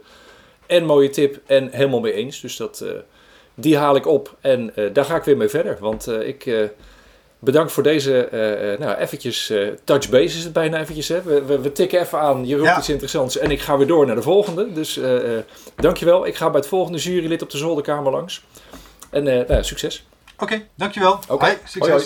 S1: en mooie tip en helemaal mee eens. Dus dat, die haal ik op en daar ga ik weer mee verder. Want ik bedankt voor deze, uh, nou eventjes, uh, touch base is het bijna eventjes. Hè? We, we, we tikken even aan, je roept ja. iets interessants en ik ga weer door naar de volgende. Dus uh, dankjewel. Ik ga bij het volgende jurylid op de zolderkamer langs. En nou, succes.
S4: Oké, okay, dankjewel.
S1: Oké, okay.
S4: succes.
S1: Hoi, hoi.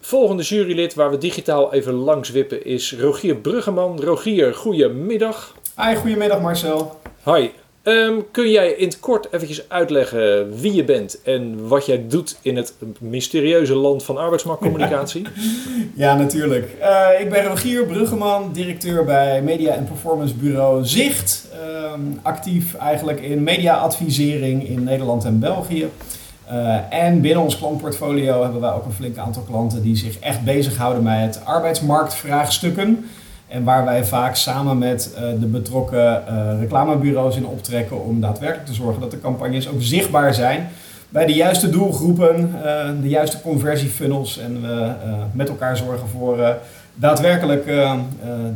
S1: Volgende jurylid waar we digitaal even langs wippen is Rogier Bruggeman. Rogier, goedemiddag.
S5: Hi, goedemiddag Marcel.
S1: Hi, Um, kun jij in het kort eventjes uitleggen wie je bent en wat jij doet in het mysterieuze land van arbeidsmarktcommunicatie?
S5: ja, <laughs> natuurlijk. Uh, ik ben Rogier Bruggeman, directeur bij media- en performance bureau Zicht. Um, actief eigenlijk in mediaadvisering in Nederland en België. Uh, en binnen ons klantportfolio hebben wij ook een flink aantal klanten die zich echt bezighouden met arbeidsmarktvraagstukken. En waar wij vaak samen met uh, de betrokken uh, reclamebureaus in optrekken om daadwerkelijk te zorgen dat de campagnes ook zichtbaar zijn bij de juiste doelgroepen, uh, de juiste conversiefunnels en we met elkaar zorgen voor daadwerkelijk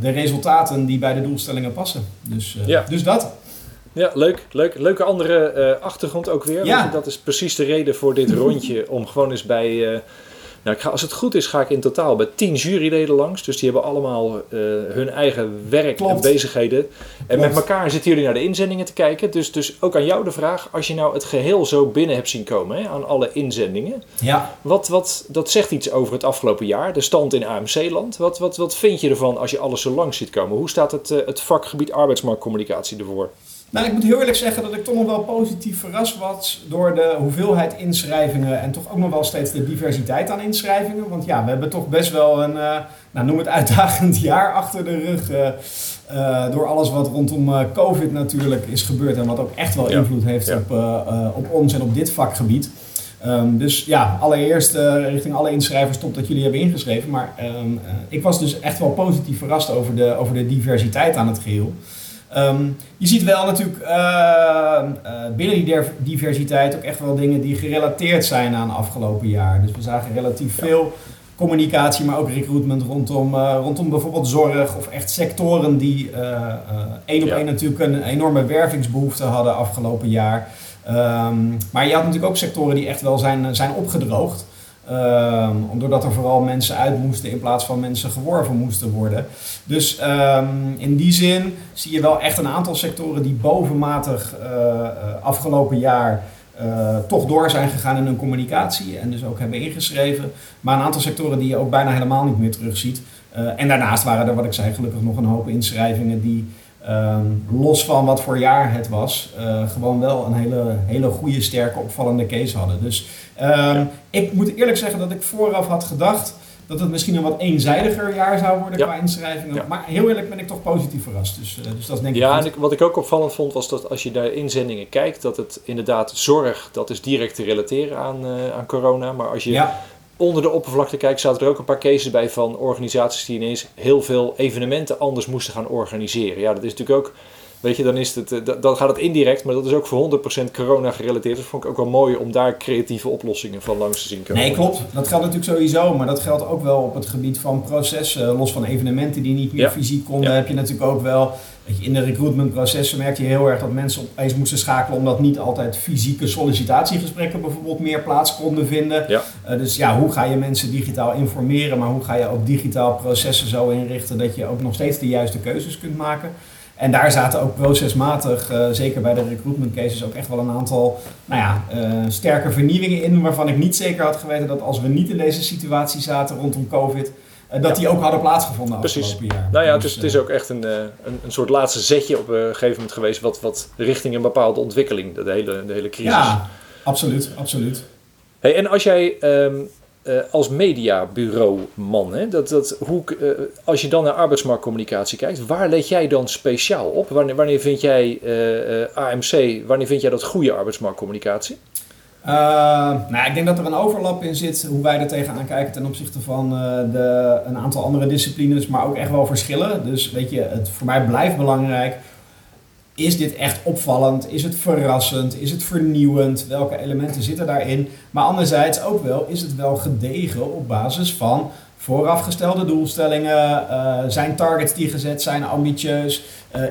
S5: de resultaten die bij de doelstellingen passen. Dus,
S1: ja.
S5: dus dat.
S1: Ja, leuk. leuk. Leuke andere achtergrond ook weer. Ja. Dat is precies de reden voor dit rondje om gewoon eens bij Nou, ik ga, als het goed is, ga ik in totaal bij tien juryleden langs. Dus die hebben allemaal eh, hun eigen werk en bezigheden. En
S5: Klopt.
S1: met elkaar zitten jullie naar de inzendingen te kijken. Dus, dus ook aan jou de vraag, als je nou het geheel zo binnen hebt zien komen, hè, aan alle inzendingen.
S5: Ja,
S1: Wat, wat, dat zegt iets over het afgelopen jaar, de stand in AMC-land. Wat, wat, wat vind je ervan als je alles zo langs ziet komen? Hoe staat het, eh, het vakgebied arbeidsmarktcommunicatie ervoor?
S5: Nou, ik moet heel eerlijk zeggen dat ik toch nog wel positief verrast was door de hoeveelheid inschrijvingen en toch ook nog wel steeds de diversiteit aan inschrijvingen. Want ja, we hebben toch best wel een, eh, nou, noem het uitdagend <laughs> jaar achter de rug. eh, eh, door alles wat rondom COVID natuurlijk is gebeurd en wat ook echt wel
S1: Ja.
S5: invloed heeft
S1: Ja.
S5: op, op ons en op dit vakgebied. Ehm, dus ja, allereerst richting alle inschrijvers, top dat jullie hebben ingeschreven. Maar ehm, eh, ik was dus echt wel positief verrast over de, over de diversiteit aan het geheel. Ehm, je ziet wel natuurlijk eh, eh, binnen die diversiteit ook echt wel dingen die gerelateerd zijn aan afgelopen jaar. Dus we zagen relatief veel communicatie, maar ook recruitment rondom, eh, rondom bijvoorbeeld zorg of echt sectoren die één op
S1: Ja.
S5: één natuurlijk een enorme wervingsbehoefte hadden afgelopen jaar. Ehm, maar je had natuurlijk ook sectoren die echt wel zijn, zijn opgedroogd. Ehm, doordat er vooral mensen uit moesten in plaats van mensen geworven moesten worden. Dus ehm, in die zin zie je wel echt een aantal sectoren die bovenmatig eh, eh, afgelopen jaar eh, toch door zijn gegaan in hun communicatie en dus ook hebben ingeschreven. Maar een aantal sectoren die je ook bijna helemaal niet meer terugziet. Eh, en daarnaast waren er, wat ik zei, gelukkig nog een hoop inschrijvingen die ehm, los van wat voor jaar het was, eh, gewoon wel een hele, hele goede, sterke, opvallende case hadden. Dus ehm, ik moet eerlijk zeggen dat ik vooraf had gedacht dat het misschien een wat eenzijdiger jaar zou worden
S1: Ja.
S5: qua inschrijvingen.
S1: Ja.
S5: Maar heel eerlijk ben ik toch positief verrast. Dus, eh, dus dat is denk ik
S1: Ja,
S5: goed.
S1: en ik- wat ik ook opvallend vond was dat als je naar inzendingen kijkt, dat het inderdaad zorg, dat is direct te relateren aan, eh, aan corona. Maar als je onder de oppervlakte kijkt, zaten er ook een paar cases bij van organisaties die ineens heel veel evenementen anders moesten gaan organiseren. Ja, dat is natuurlijk ook, weet je, dan, is het, eh, da- dan gaat het indirect, maar dat is ook voor 100% corona gerelateerd. Dat vond ik ook wel mooi om daar creatieve oplossingen van langs te zien komen.
S5: nee, klopt. Dat geldt natuurlijk sowieso. Maar dat geldt ook wel op het gebied van processen. Los van evenementen die niet meer
S1: Ja.
S5: fysiek konden,
S1: Ja.
S5: heb je natuurlijk ook wel. In de recruitmentprocessen merkte je heel erg dat mensen opeens moesten schakelen omdat niet altijd fysieke sollicitatiegesprekken bijvoorbeeld meer plaats konden vinden.
S1: Ja.
S5: Eh, dus ja, hoe ga je mensen digitaal informeren, maar hoe ga je ook digitaal processen zo inrichten dat je ook nog steeds de juiste keuzes kunt maken. En daar zaten ook procesmatig, eh, zeker bij de recruitment cases, ook echt wel een aantal nou ja, eh, sterke vernieuwingen in. Waarvan ik niet zeker had geweten dat als we niet in deze situatie zaten rondom COVID, eh, dat
S1: Ja.
S5: die ook hadden plaatsgevonden
S1: Precies.
S5: jaar.
S1: Nou ja, het
S5: Dus,
S1: is, het is
S5: eh,
S1: ook echt een, eh, een, een soort laatste zetje op een gegeven moment geweest, wat, wat richting een bepaalde ontwikkeling, de hele, de hele crisis.
S5: Ja, absoluut, absoluut.
S1: Hey, en als jij ehm, eh, als mediabureau-man, hè, dat, dat, hoe, als je dan naar arbeidsmarktcommunicatie kijkt, waar let jij dan speciaal op? Wanneer, wanneer vind jij AMC, wanneer vind jij dat goede arbeidsmarktcommunicatie?
S5: Eh, nou, ik denk dat er een overlap in zit hoe wij er tegenaan kijken ten opzichte van eh, de, een aantal andere disciplines, maar ook echt wel verschillen. Dus weet je, het voor mij blijft belangrijk. Is dit echt opvallend? Is het verrassend? Is het vernieuwend? Welke elementen zitten daarin? Maar anderzijds ook wel, is het wel gedegen op basis van voorafgestelde doelstellingen? Eh, zijn targets die gezet zijn ambitieus?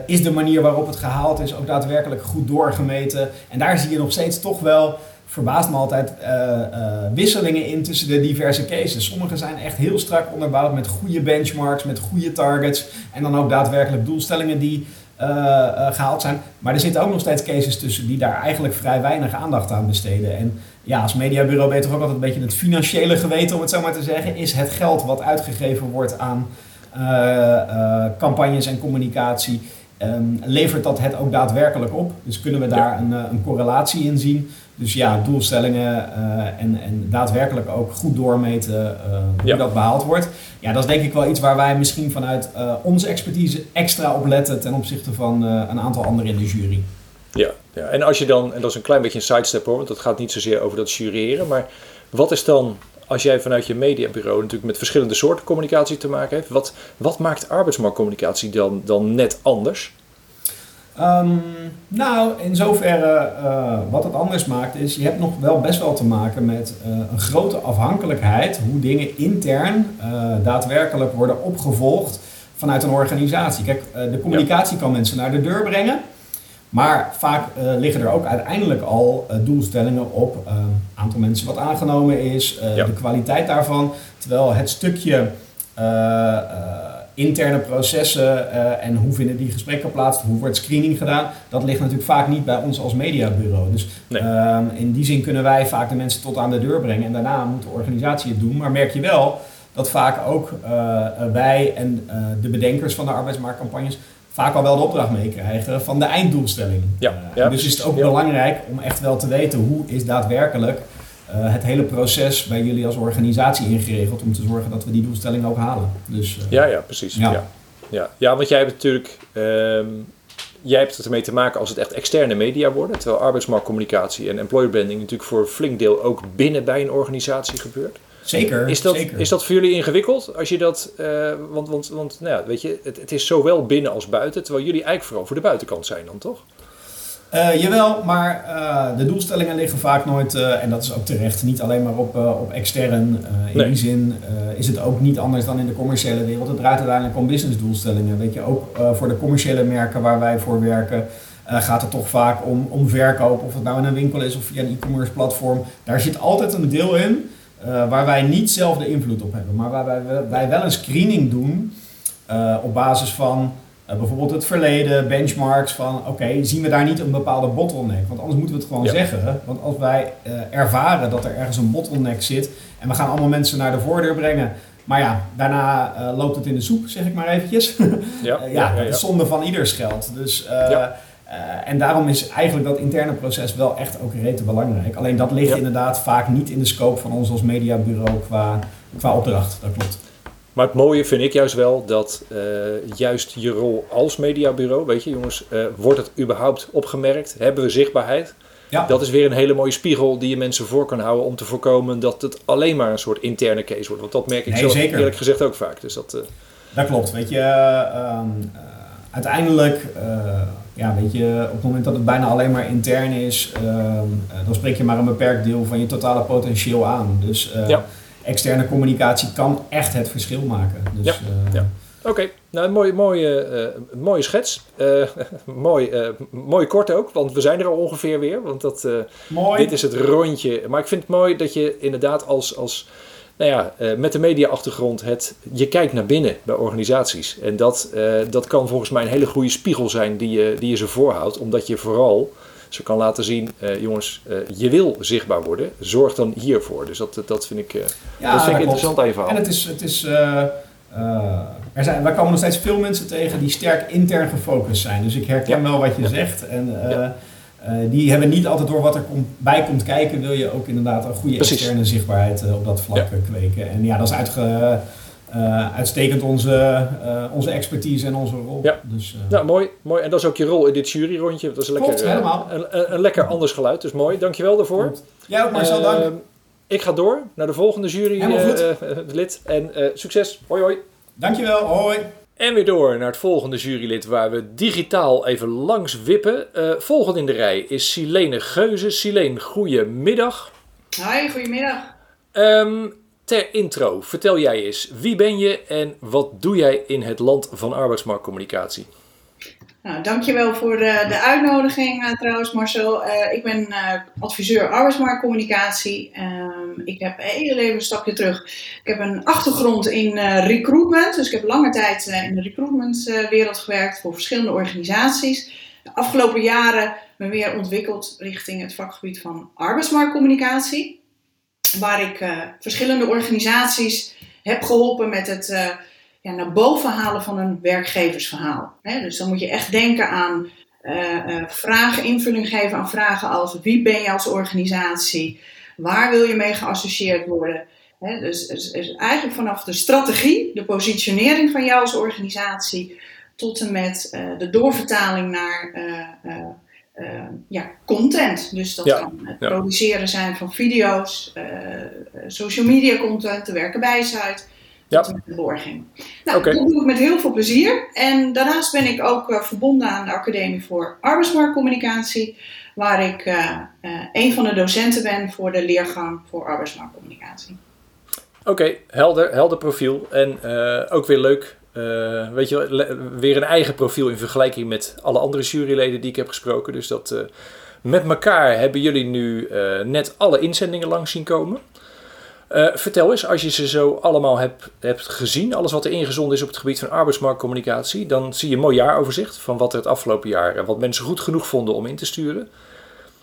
S5: Is de manier waarop het gehaald is ook daadwerkelijk goed doorgemeten? En daar zie je nog steeds toch wel verbaast me altijd eh, eh, wisselingen in tussen de diverse cases. Sommige zijn echt heel strak onderbouwd met goede benchmarks, met goede targets en dan ook daadwerkelijk doelstellingen die eh, eh, gehaald zijn. Maar er zitten ook nog steeds cases tussen die daar eigenlijk vrij weinig aandacht aan besteden. En ja, als mediabureau ben je toch ook altijd een beetje het financiële geweten, om het zo maar te zeggen. Is het geld wat uitgegeven wordt aan campagnes en communicatie, ehm, levert dat het ook daadwerkelijk op? Dus kunnen we daar een, een correlatie in zien? Dus ja, doelstellingen eh, en, en daadwerkelijk ook goed doormeten eh, hoe
S1: Ja.
S5: dat behaald wordt. Ja, dat is denk ik wel iets waar wij misschien vanuit eh, onze expertise extra op letten ten opzichte van een aantal anderen in de jury.
S1: Ja, ja, en als je dan, en dat is een klein beetje een sidestep hoor, want dat gaat niet zozeer over dat jureren, maar wat is dan, als jij vanuit je mediabureau natuurlijk met verschillende soorten communicatie te maken heeft, wat, wat maakt arbeidsmarktcommunicatie dan, dan net anders?
S5: Ehm, nou, in zoverre eh, wat het anders maakt is, je hebt nog wel best wel te maken met eh, een grote afhankelijkheid hoe dingen intern eh, daadwerkelijk worden opgevolgd vanuit een organisatie. Kijk, de communicatie kan mensen naar de deur brengen, Maar vaak liggen er ook uiteindelijk al doelstellingen op aantal mensen wat aangenomen is, de kwaliteit daarvan. Terwijl het stukje interne processen uh, en hoe vinden die gesprekken plaats, hoe wordt screening gedaan, dat ligt natuurlijk vaak niet bij ons als mediabureau. Dus ehm, in die zin kunnen wij vaak de mensen tot aan de deur brengen en daarna moet de organisatie het doen. Maar merk je wel dat vaak ook uh, wij en uh, de bedenkers van de arbeidsmarktcampagnes vaak al wel de opdracht meekrijgen van de einddoelstelling. Ja, ja dus is het ook belangrijk om echt wel te weten hoe is daadwerkelijk uh, het hele proces bij jullie als organisatie ingeregeld om te zorgen dat we die doelstelling ook halen. Dus,
S1: uh, ja, ja, precies. Ja. Ja. ja. Ja. want jij hebt natuurlijk. Um, jij hebt het ermee te maken als het echt externe media worden. Terwijl arbeidsmarktcommunicatie en employer branding natuurlijk voor een flink deel ook binnen bij een organisatie gebeurt.
S5: Zeker.
S1: Is dat,
S5: zeker.
S1: Is dat voor jullie ingewikkeld? Als je dat, uh, want, want, want nou ja, weet je, het, het is zowel binnen als buiten, terwijl jullie eigenlijk vooral voor de buitenkant zijn dan toch?
S5: Uh, jawel, maar uh, de doelstellingen liggen vaak nooit, uh, en dat is ook terecht, niet alleen maar op, op extern. in nee. die zin is het ook niet anders dan in de commerciële wereld. Het draait uiteindelijk om businessdoelstellingen. Weet je, ook voor de commerciële merken waar wij voor werken, gaat het toch vaak om, om verkoop. Of het nou in een winkel is of via een e-commerce platform. Daar zit altijd een deel in waar wij niet zelf de invloed op hebben. Maar waar wij, wij wel een screening doen op basis van uh, bijvoorbeeld het verleden, benchmarks van oké, zien we daar niet een bepaalde bottleneck? Want anders moeten we het gewoon zeggen. Want als wij uh, ervaren dat er ergens een bottleneck zit en we gaan allemaal mensen naar de voordeur brengen. Maar ja, daarna uh, loopt het in de soep, zeg ik maar eventjes. <laughs> ja, ja, ja, zonde van ieders geld. Dus, en daarom is eigenlijk dat interne proces wel echt ook rete belangrijk. Alleen dat ligt inderdaad vaak niet in de scope van ons als mediabureau qua, qua opdracht. Dat klopt.
S1: Maar het mooie vind ik juist wel dat uh, juist je rol als mediabureau, weet je jongens, uh, wordt het überhaupt opgemerkt? Hebben we zichtbaarheid? Ja. Dat is weer een hele mooie spiegel die je mensen voor kan houden om te voorkomen dat het alleen maar een soort interne case wordt. Want dat merk ik nee, zelf zeker. eerlijk gezegd ook vaak. Dus dat, uh...
S5: dat klopt. Weet je, ehm, uiteindelijk, ja, weet je, op het moment dat het bijna alleen maar intern is, ehm, dan spreek je maar een beperkt deel van je totale potentieel aan. Dus ja externe communicatie kan echt het verschil maken. Dus, ja,
S1: uh, ja. Oké, nou een mooie, mooie, uh, mooie schets. Uh, <laughs> mooi, mooi kort ook, want we zijn er al ongeveer weer. Want dat, dit is het rondje. Maar ik vind het mooi dat je inderdaad als, als nou ja, met de mediaachtergrond het, je kijkt naar binnen bij organisaties. En dat, dat kan volgens mij een hele goede spiegel zijn die je, die je ze voorhoudt. Omdat je vooral ze kan laten zien, uh, jongens, uh, je wil zichtbaar worden, zorg dan hiervoor. Dus dat, dat vind ik, uh, ja, dat vind ik interessant even.
S5: En het is, het is er zijn, wij komen nog steeds veel mensen tegen die sterk intern gefocust zijn. Dus ik herken wel wat je zegt. En die hebben niet altijd door wat er kom, bij komt kijken, wil je ook inderdaad een goede Precies. externe zichtbaarheid op dat vlak kweken. En ja, dat is uitge uh, uitstekend onze, uh, onze expertise en onze rol.
S1: Ja. Dus, uh, nou, mooi, mooi. En dat is ook je rol in dit juryrondje. Dat is een lekker, Klopt, helemaal. Een, een, een, lekker anders geluid. Dus mooi. Dankjewel daarvoor. Klopt.
S5: Jij ook Marcel, dank.
S1: Ik ga door naar de volgende jurylid. en succes. Hoi hoi.
S5: Dankjewel. Hoi.
S1: En weer door naar het volgende jurylid waar we digitaal even langs wippen. volgende in de rij is Silene Geuze. Silene, goedemiddag.
S6: Hoi, goedemiddag.
S1: Um, ter intro, vertel jij eens, wie ben je en wat doe jij in het land van arbeidsmarktcommunicatie?
S6: Nou, dankjewel voor de, de uitnodiging uh, trouwens Marcel. Uh, ik ben uh, adviseur arbeidsmarktcommunicatie. Ehm, ik heb heel even een stapje terug. Ik heb een achtergrond in recruitment. Dus ik heb lange tijd in de recruitmentwereld gewerkt voor verschillende organisaties. De afgelopen jaren me weer ontwikkeld richting het vakgebied van arbeidsmarktcommunicatie waar ik uh, verschillende organisaties heb geholpen met het uh, ja, naar boven halen van een werkgeversverhaal. Dus dan moet je echt denken aan uh, vragen, invulling geven aan vragen als wie ben je als organisatie, waar wil je mee geassocieerd worden. Dus, dus, dus, eigenlijk vanaf de strategie, de positionering van jou als organisatie, tot en met de doorvertaling naar uh, ja, content. Dus dat kan het produceren zijn van video's, uh, social media content, te werken bij site, ja. met de borging. Nou, dat doe ik met heel veel plezier. En daarnaast ben ik ook uh, verbonden aan de Academie voor Arbeidsmarktcommunicatie, waar ik een van de docenten ben voor de leergang voor arbeidsmarktcommunicatie.
S1: Oké, okay, helder, helder profiel. En ook weer leuk weet je, weer een eigen profiel in vergelijking met alle andere juryleden die ik heb gesproken. Dus dat met elkaar hebben jullie nu net alle inzendingen langs zien komen. vertel eens, als je ze zo allemaal hebt, hebt gezien, alles wat er ingezonden is op het gebied van arbeidsmarktcommunicatie, dan zie je een mooi jaaroverzicht van wat er het afgelopen jaar en wat mensen goed genoeg vonden om in te sturen.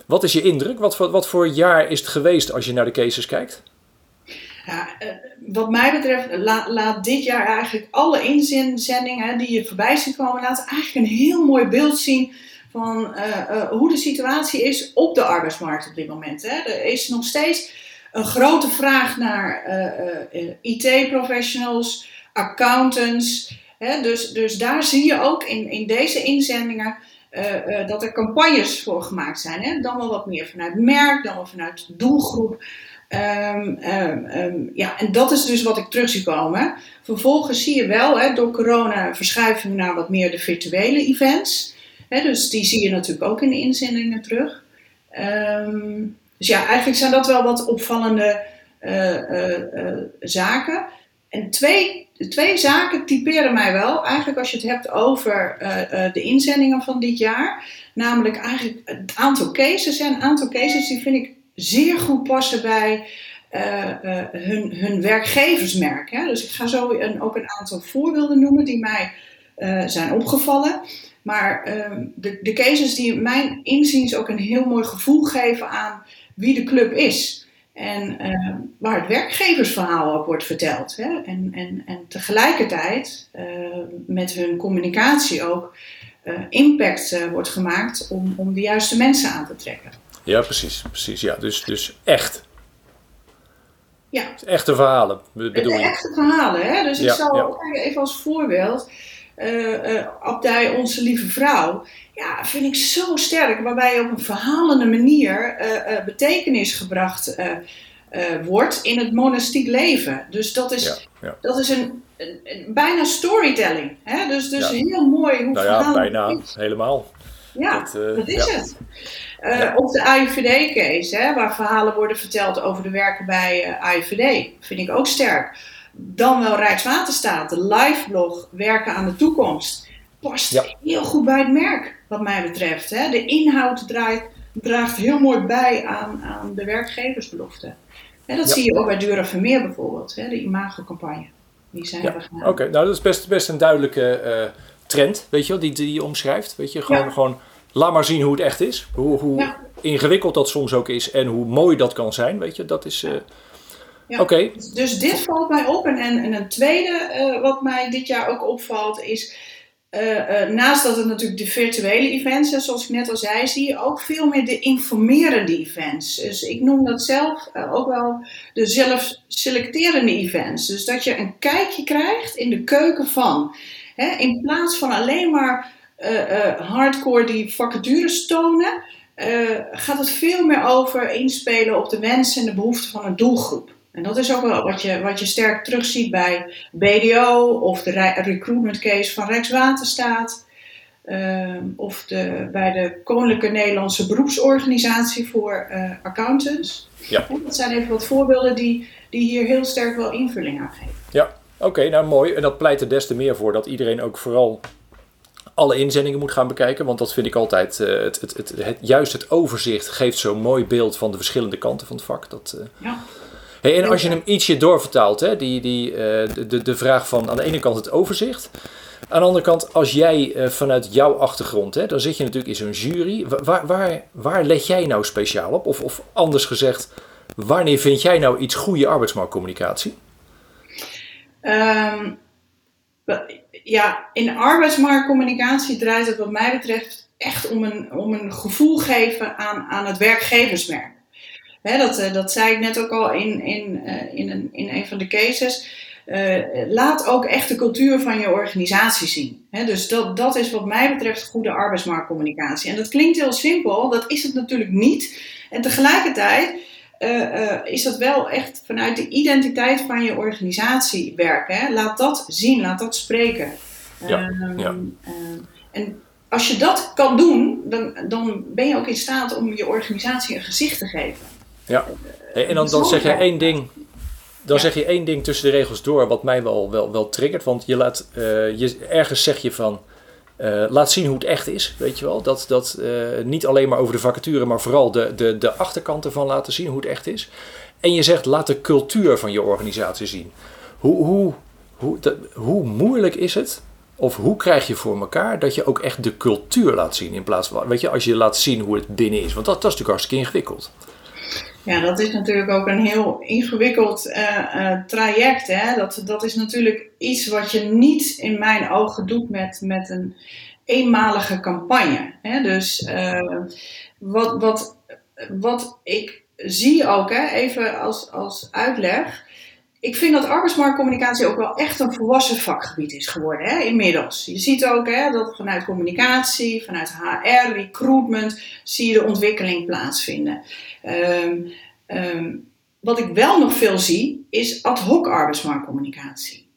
S1: Wat is je indruk? Wat, wat voor jaar is het geweest als je naar de cases kijkt?
S6: Eh, wat mij betreft, laat, laat dit jaar eigenlijk alle inzendingen die je voorbij ziet komen, laten eigenlijk een heel mooi beeld zien van uh, uh, hoe de situatie is op de arbeidsmarkt op dit moment. Hè. Er is nog steeds een grote vraag naar IT-professionals, accountants. Hè. Dus, dus daar zie je ook in, in deze inzendingen dat er campagnes voor gemaakt zijn. Hè? Dan wel wat meer vanuit merk, dan wel vanuit doelgroep. Um, um, ja, en dat is dus wat ik terug zie komen. Vervolgens zie je wel, hè, door corona verschuiven we naar wat meer de virtuele events. Hè, dus die zie je natuurlijk ook in de inzendingen terug. dus ja, eigenlijk zijn dat wel wat opvallende uh, uh, zaken. En twee twee zaken typeren mij wel. Eigenlijk als je het hebt over de inzendingen van dit jaar. Namelijk eigenlijk het aantal cases. En een aantal cases die vind ik zeer goed passen bij uh, hun, hun werkgeversmerk. Hè? Dus ik ga zo een, ook een aantal voorbeelden noemen die mij zijn opgevallen. Maar ehm, de, de cases die mijn inziens ook een heel mooi gevoel geven aan wie de club is. En uh, waar het werkgeversverhaal ook wordt verteld. Hè? En, en, en tegelijkertijd uh, met hun communicatie ook impact wordt gemaakt om, om de juiste mensen aan te trekken.
S1: Ja, precies. precies ja. Dus, dus echt.
S6: Ja.
S1: Echte verhalen bedoel je?
S6: Echte verhalen. Hè? Dus ik zal ja. even als voorbeeld. Abdij Onze Lieve Vrouw ja, vind ik zo sterk. Waarbij op een verhalende manier uh, uh, betekenis gebracht uh, wordt in het monastiek leven. Dus dat is, ja. Dat is een, een, een, bijna storytelling. Hè? Dus, dus heel mooi hoe
S1: Nou ja, bijna helemaal.
S6: Ja, dat, dat is het. Op de AIVD-case, waar verhalen worden verteld over de werken bij AIVD, vind ik ook sterk. Dan wel Rijkswaterstaat, de live blog Werken aan de Toekomst past ja. heel goed bij het merk, wat mij betreft. Hè. De inhoud draait, draagt heel mooi bij aan, aan de werkgeversbelofte. Hè, dat zie je ook bij Dura Vermeer bijvoorbeeld, hè, de imagocampagne. Die zijn ja.
S1: Oké, okay. nou dat is best, best een duidelijke uh, trend, weet je wel, die, die je omschrijft. Weet je, gewoon, gewoon laat maar zien hoe het echt is. Hoe, hoe ingewikkeld dat soms ook is en hoe mooi dat kan zijn, weet je. Dat is... Uh,
S6: ja. Oké. Dus, dus dit valt mij op. En, en, en een tweede uh, wat mij dit jaar ook opvalt is uh, uh, naast dat het natuurlijk de virtuele events is, zoals ik net al zei, zie je ook veel meer de informerende events. Dus ik noem dat zelf uh, ook wel de zelfselecterende events. Dus dat je een kijkje krijgt in de keuken van. Hè, in plaats van alleen maar hardcore die vacatures tonen, gaat het veel meer over inspelen op de wensen en de behoeften van een doelgroep. En dat is ook wel wat je, wat je sterk terugziet bij BDO of de recruitment case van Rijkswaterstaat. Uh, of de, bij de Koninklijke Nederlandse Beroepsorganisatie voor uh, Accountants. Ja. En dat zijn even wat voorbeelden die, die hier heel sterk wel invulling aan geven.
S1: Ja, oké, nou mooi. En dat pleit er des te meer voor dat iedereen ook vooral alle inzendingen moet gaan bekijken. Want dat vind ik altijd, uh, het, het, het, het, juist het overzicht geeft zo'n mooi beeld van de verschillende kanten van het vak. Dat,
S6: ja.
S1: Hey, en als je hem ietsje doorvertaalt, hè, die, die, uh, de, de vraag van aan de ene kant het overzicht. Aan de andere kant, als jij vanuit jouw achtergrond, hè, dan zit je natuurlijk in zo'n jury. Waar, waar, waar let jij nou speciaal op? Of, of anders gezegd, wanneer vind jij nou iets goede arbeidsmarktcommunicatie?
S6: Um, ja, in arbeidsmarktcommunicatie draait het wat mij betreft echt om een, om een gevoel geven aan, aan het werkgeversmerk. Dat, uh, dat zei ik net ook al in, in, uh, in, een, in een van de cases. Uh, laat ook echt de cultuur van je organisatie zien. Dus dat, dat is wat mij betreft goede arbeidsmarktcommunicatie. En dat klinkt heel simpel, dat is het natuurlijk niet. En tegelijkertijd is dat wel echt vanuit de identiteit van je organisatie werken. Hè. Laat dat zien, laat dat spreken.
S1: Ja, um, ja.
S6: en als je dat kan doen, dan, dan ben je ook in staat om je organisatie een gezicht te geven.
S1: Ja, en dan, dan zeg je één ding. dan
S6: Ja.
S1: zeg je één ding tussen de regels door wat mij wel, wel, wel triggert. Want je laat, eh, je, ergens zeg je van, eh, laat zien hoe het echt is. Weet je wel? Dat, dat eh, niet alleen maar over de vacature, maar vooral de, de, de achterkant ervan laten zien hoe het echt is. En je zegt, laat de cultuur van je organisatie zien. Hoe, hoe, hoe, hoe moeilijk is het, of hoe krijg je voor elkaar dat je ook echt de cultuur laat zien in plaats van, weet je, als je laat zien hoe het binnen is. Want dat, dat is natuurlijk hartstikke ingewikkeld.
S6: Ja, dat is natuurlijk ook een heel ingewikkeld eh, eh, traject. Hè? Dat, dat is natuurlijk iets wat je niet in mijn ogen doet met, met een eenmalige campagne. Hè? Dus eh, wat, wat, wat ik zie ook, hè, even als, als uitleg. Ik vind dat arbeidsmarktcommunicatie ook wel echt een volwassen vakgebied is geworden, hè, inmiddels. Je ziet ook hè, dat vanuit communicatie, vanuit HR, recruitment, zie je de ontwikkeling plaatsvinden. Ehm, ehm, wat ik wel nog veel zie, is ad hoc arbeidsmarktcommunicatie.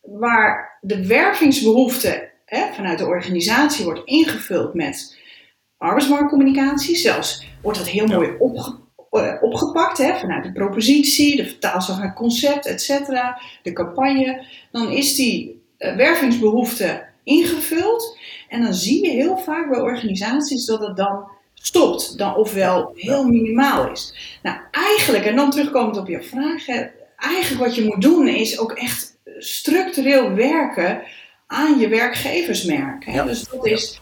S6: Waar de wervingsbehoefte hè, vanuit de organisatie wordt ingevuld met arbeidsmarktcommunicatie. Zelfs wordt dat heel mooi opge- eh, opgepakt hè, vanuit de propositie, de vertaalslag naar concept, et cetera, de campagne. Dan is die eh, wervingsbehoefte ingevuld. En dan zie je heel vaak bij organisaties dat het dan stopt. Dan ofwel heel minimaal is. Nou, eigenlijk, en dan terugkomend op je vraag, hè, eigenlijk wat je moet doen is ook echt structureel werken aan je werkgeversmerk. Hè?
S1: Ja.
S6: Dus dat is,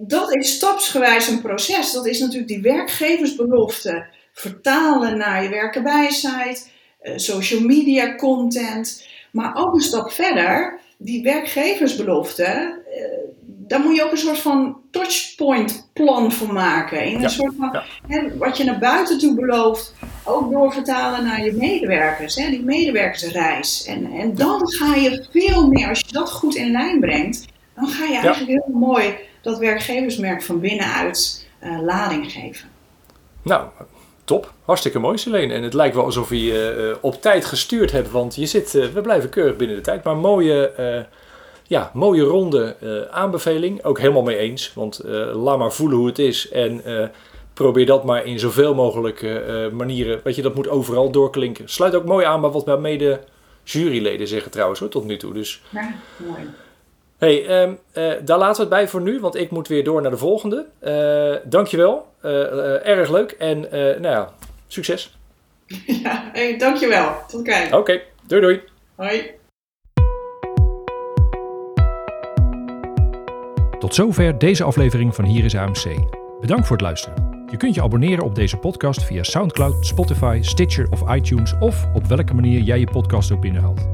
S6: dat is stapsgewijs een proces. Dat is natuurlijk die werkgeversbelofte vertalen naar je werkenwijsheid, eh, social media content. Maar ook een stap verder, die werkgeversbelofte, eh, daar moet je ook een soort van touchpoint plan voor maken. In een
S1: Ja,
S6: soort van,
S1: ja.
S6: hè, wat je naar buiten toe belooft, ook doorvertalen naar je medewerkers, hè, die medewerkersreis. En, en dan ga je veel meer, als je dat goed in lijn brengt, dan ga je eigenlijk heel mooi dat werkgeversmerk van binnenuit eh, lading geven.
S1: Nou, top. Hartstikke mooi, Selene. En het lijkt wel alsof je eh, op tijd gestuurd hebt, want je zit, eh, we blijven keurig binnen de tijd. Maar mooie, ja, mooie ronde aanbeveling. Ook helemaal mee eens, want laat maar voelen hoe het is. En probeer dat maar in zoveel mogelijk manieren. Weet je, dat moet overal doorklinken. Sluit ook mooi aan bij wat mijn mede juryleden zeggen trouwens, hoor, tot nu toe. Dus
S6: Ja, mooi.
S1: Hey, ehm, eh, daar laten we het bij voor nu, want ik moet weer door naar de volgende. Eh dankjewel, Eh erg leuk en eh, nou ja, succes. <laughs>
S6: Ja, hey, dankjewel. Tot kijken.
S1: Oké, doei doei.
S6: Hoi.
S7: Tot zover deze aflevering van Hier is AMC. Bedankt voor het luisteren. Je kunt je abonneren op deze podcast via SoundCloud, Spotify, Stitcher of iTunes of op welke manier jij je podcast ook binnenhaalt.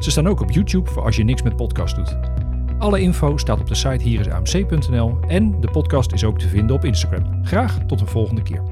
S7: Ze staan ook op YouTube voor als je niks met podcast doet. Alle info staat op de site hierisamc.nl en de podcast is ook te vinden op Instagram. Graag tot een volgende keer.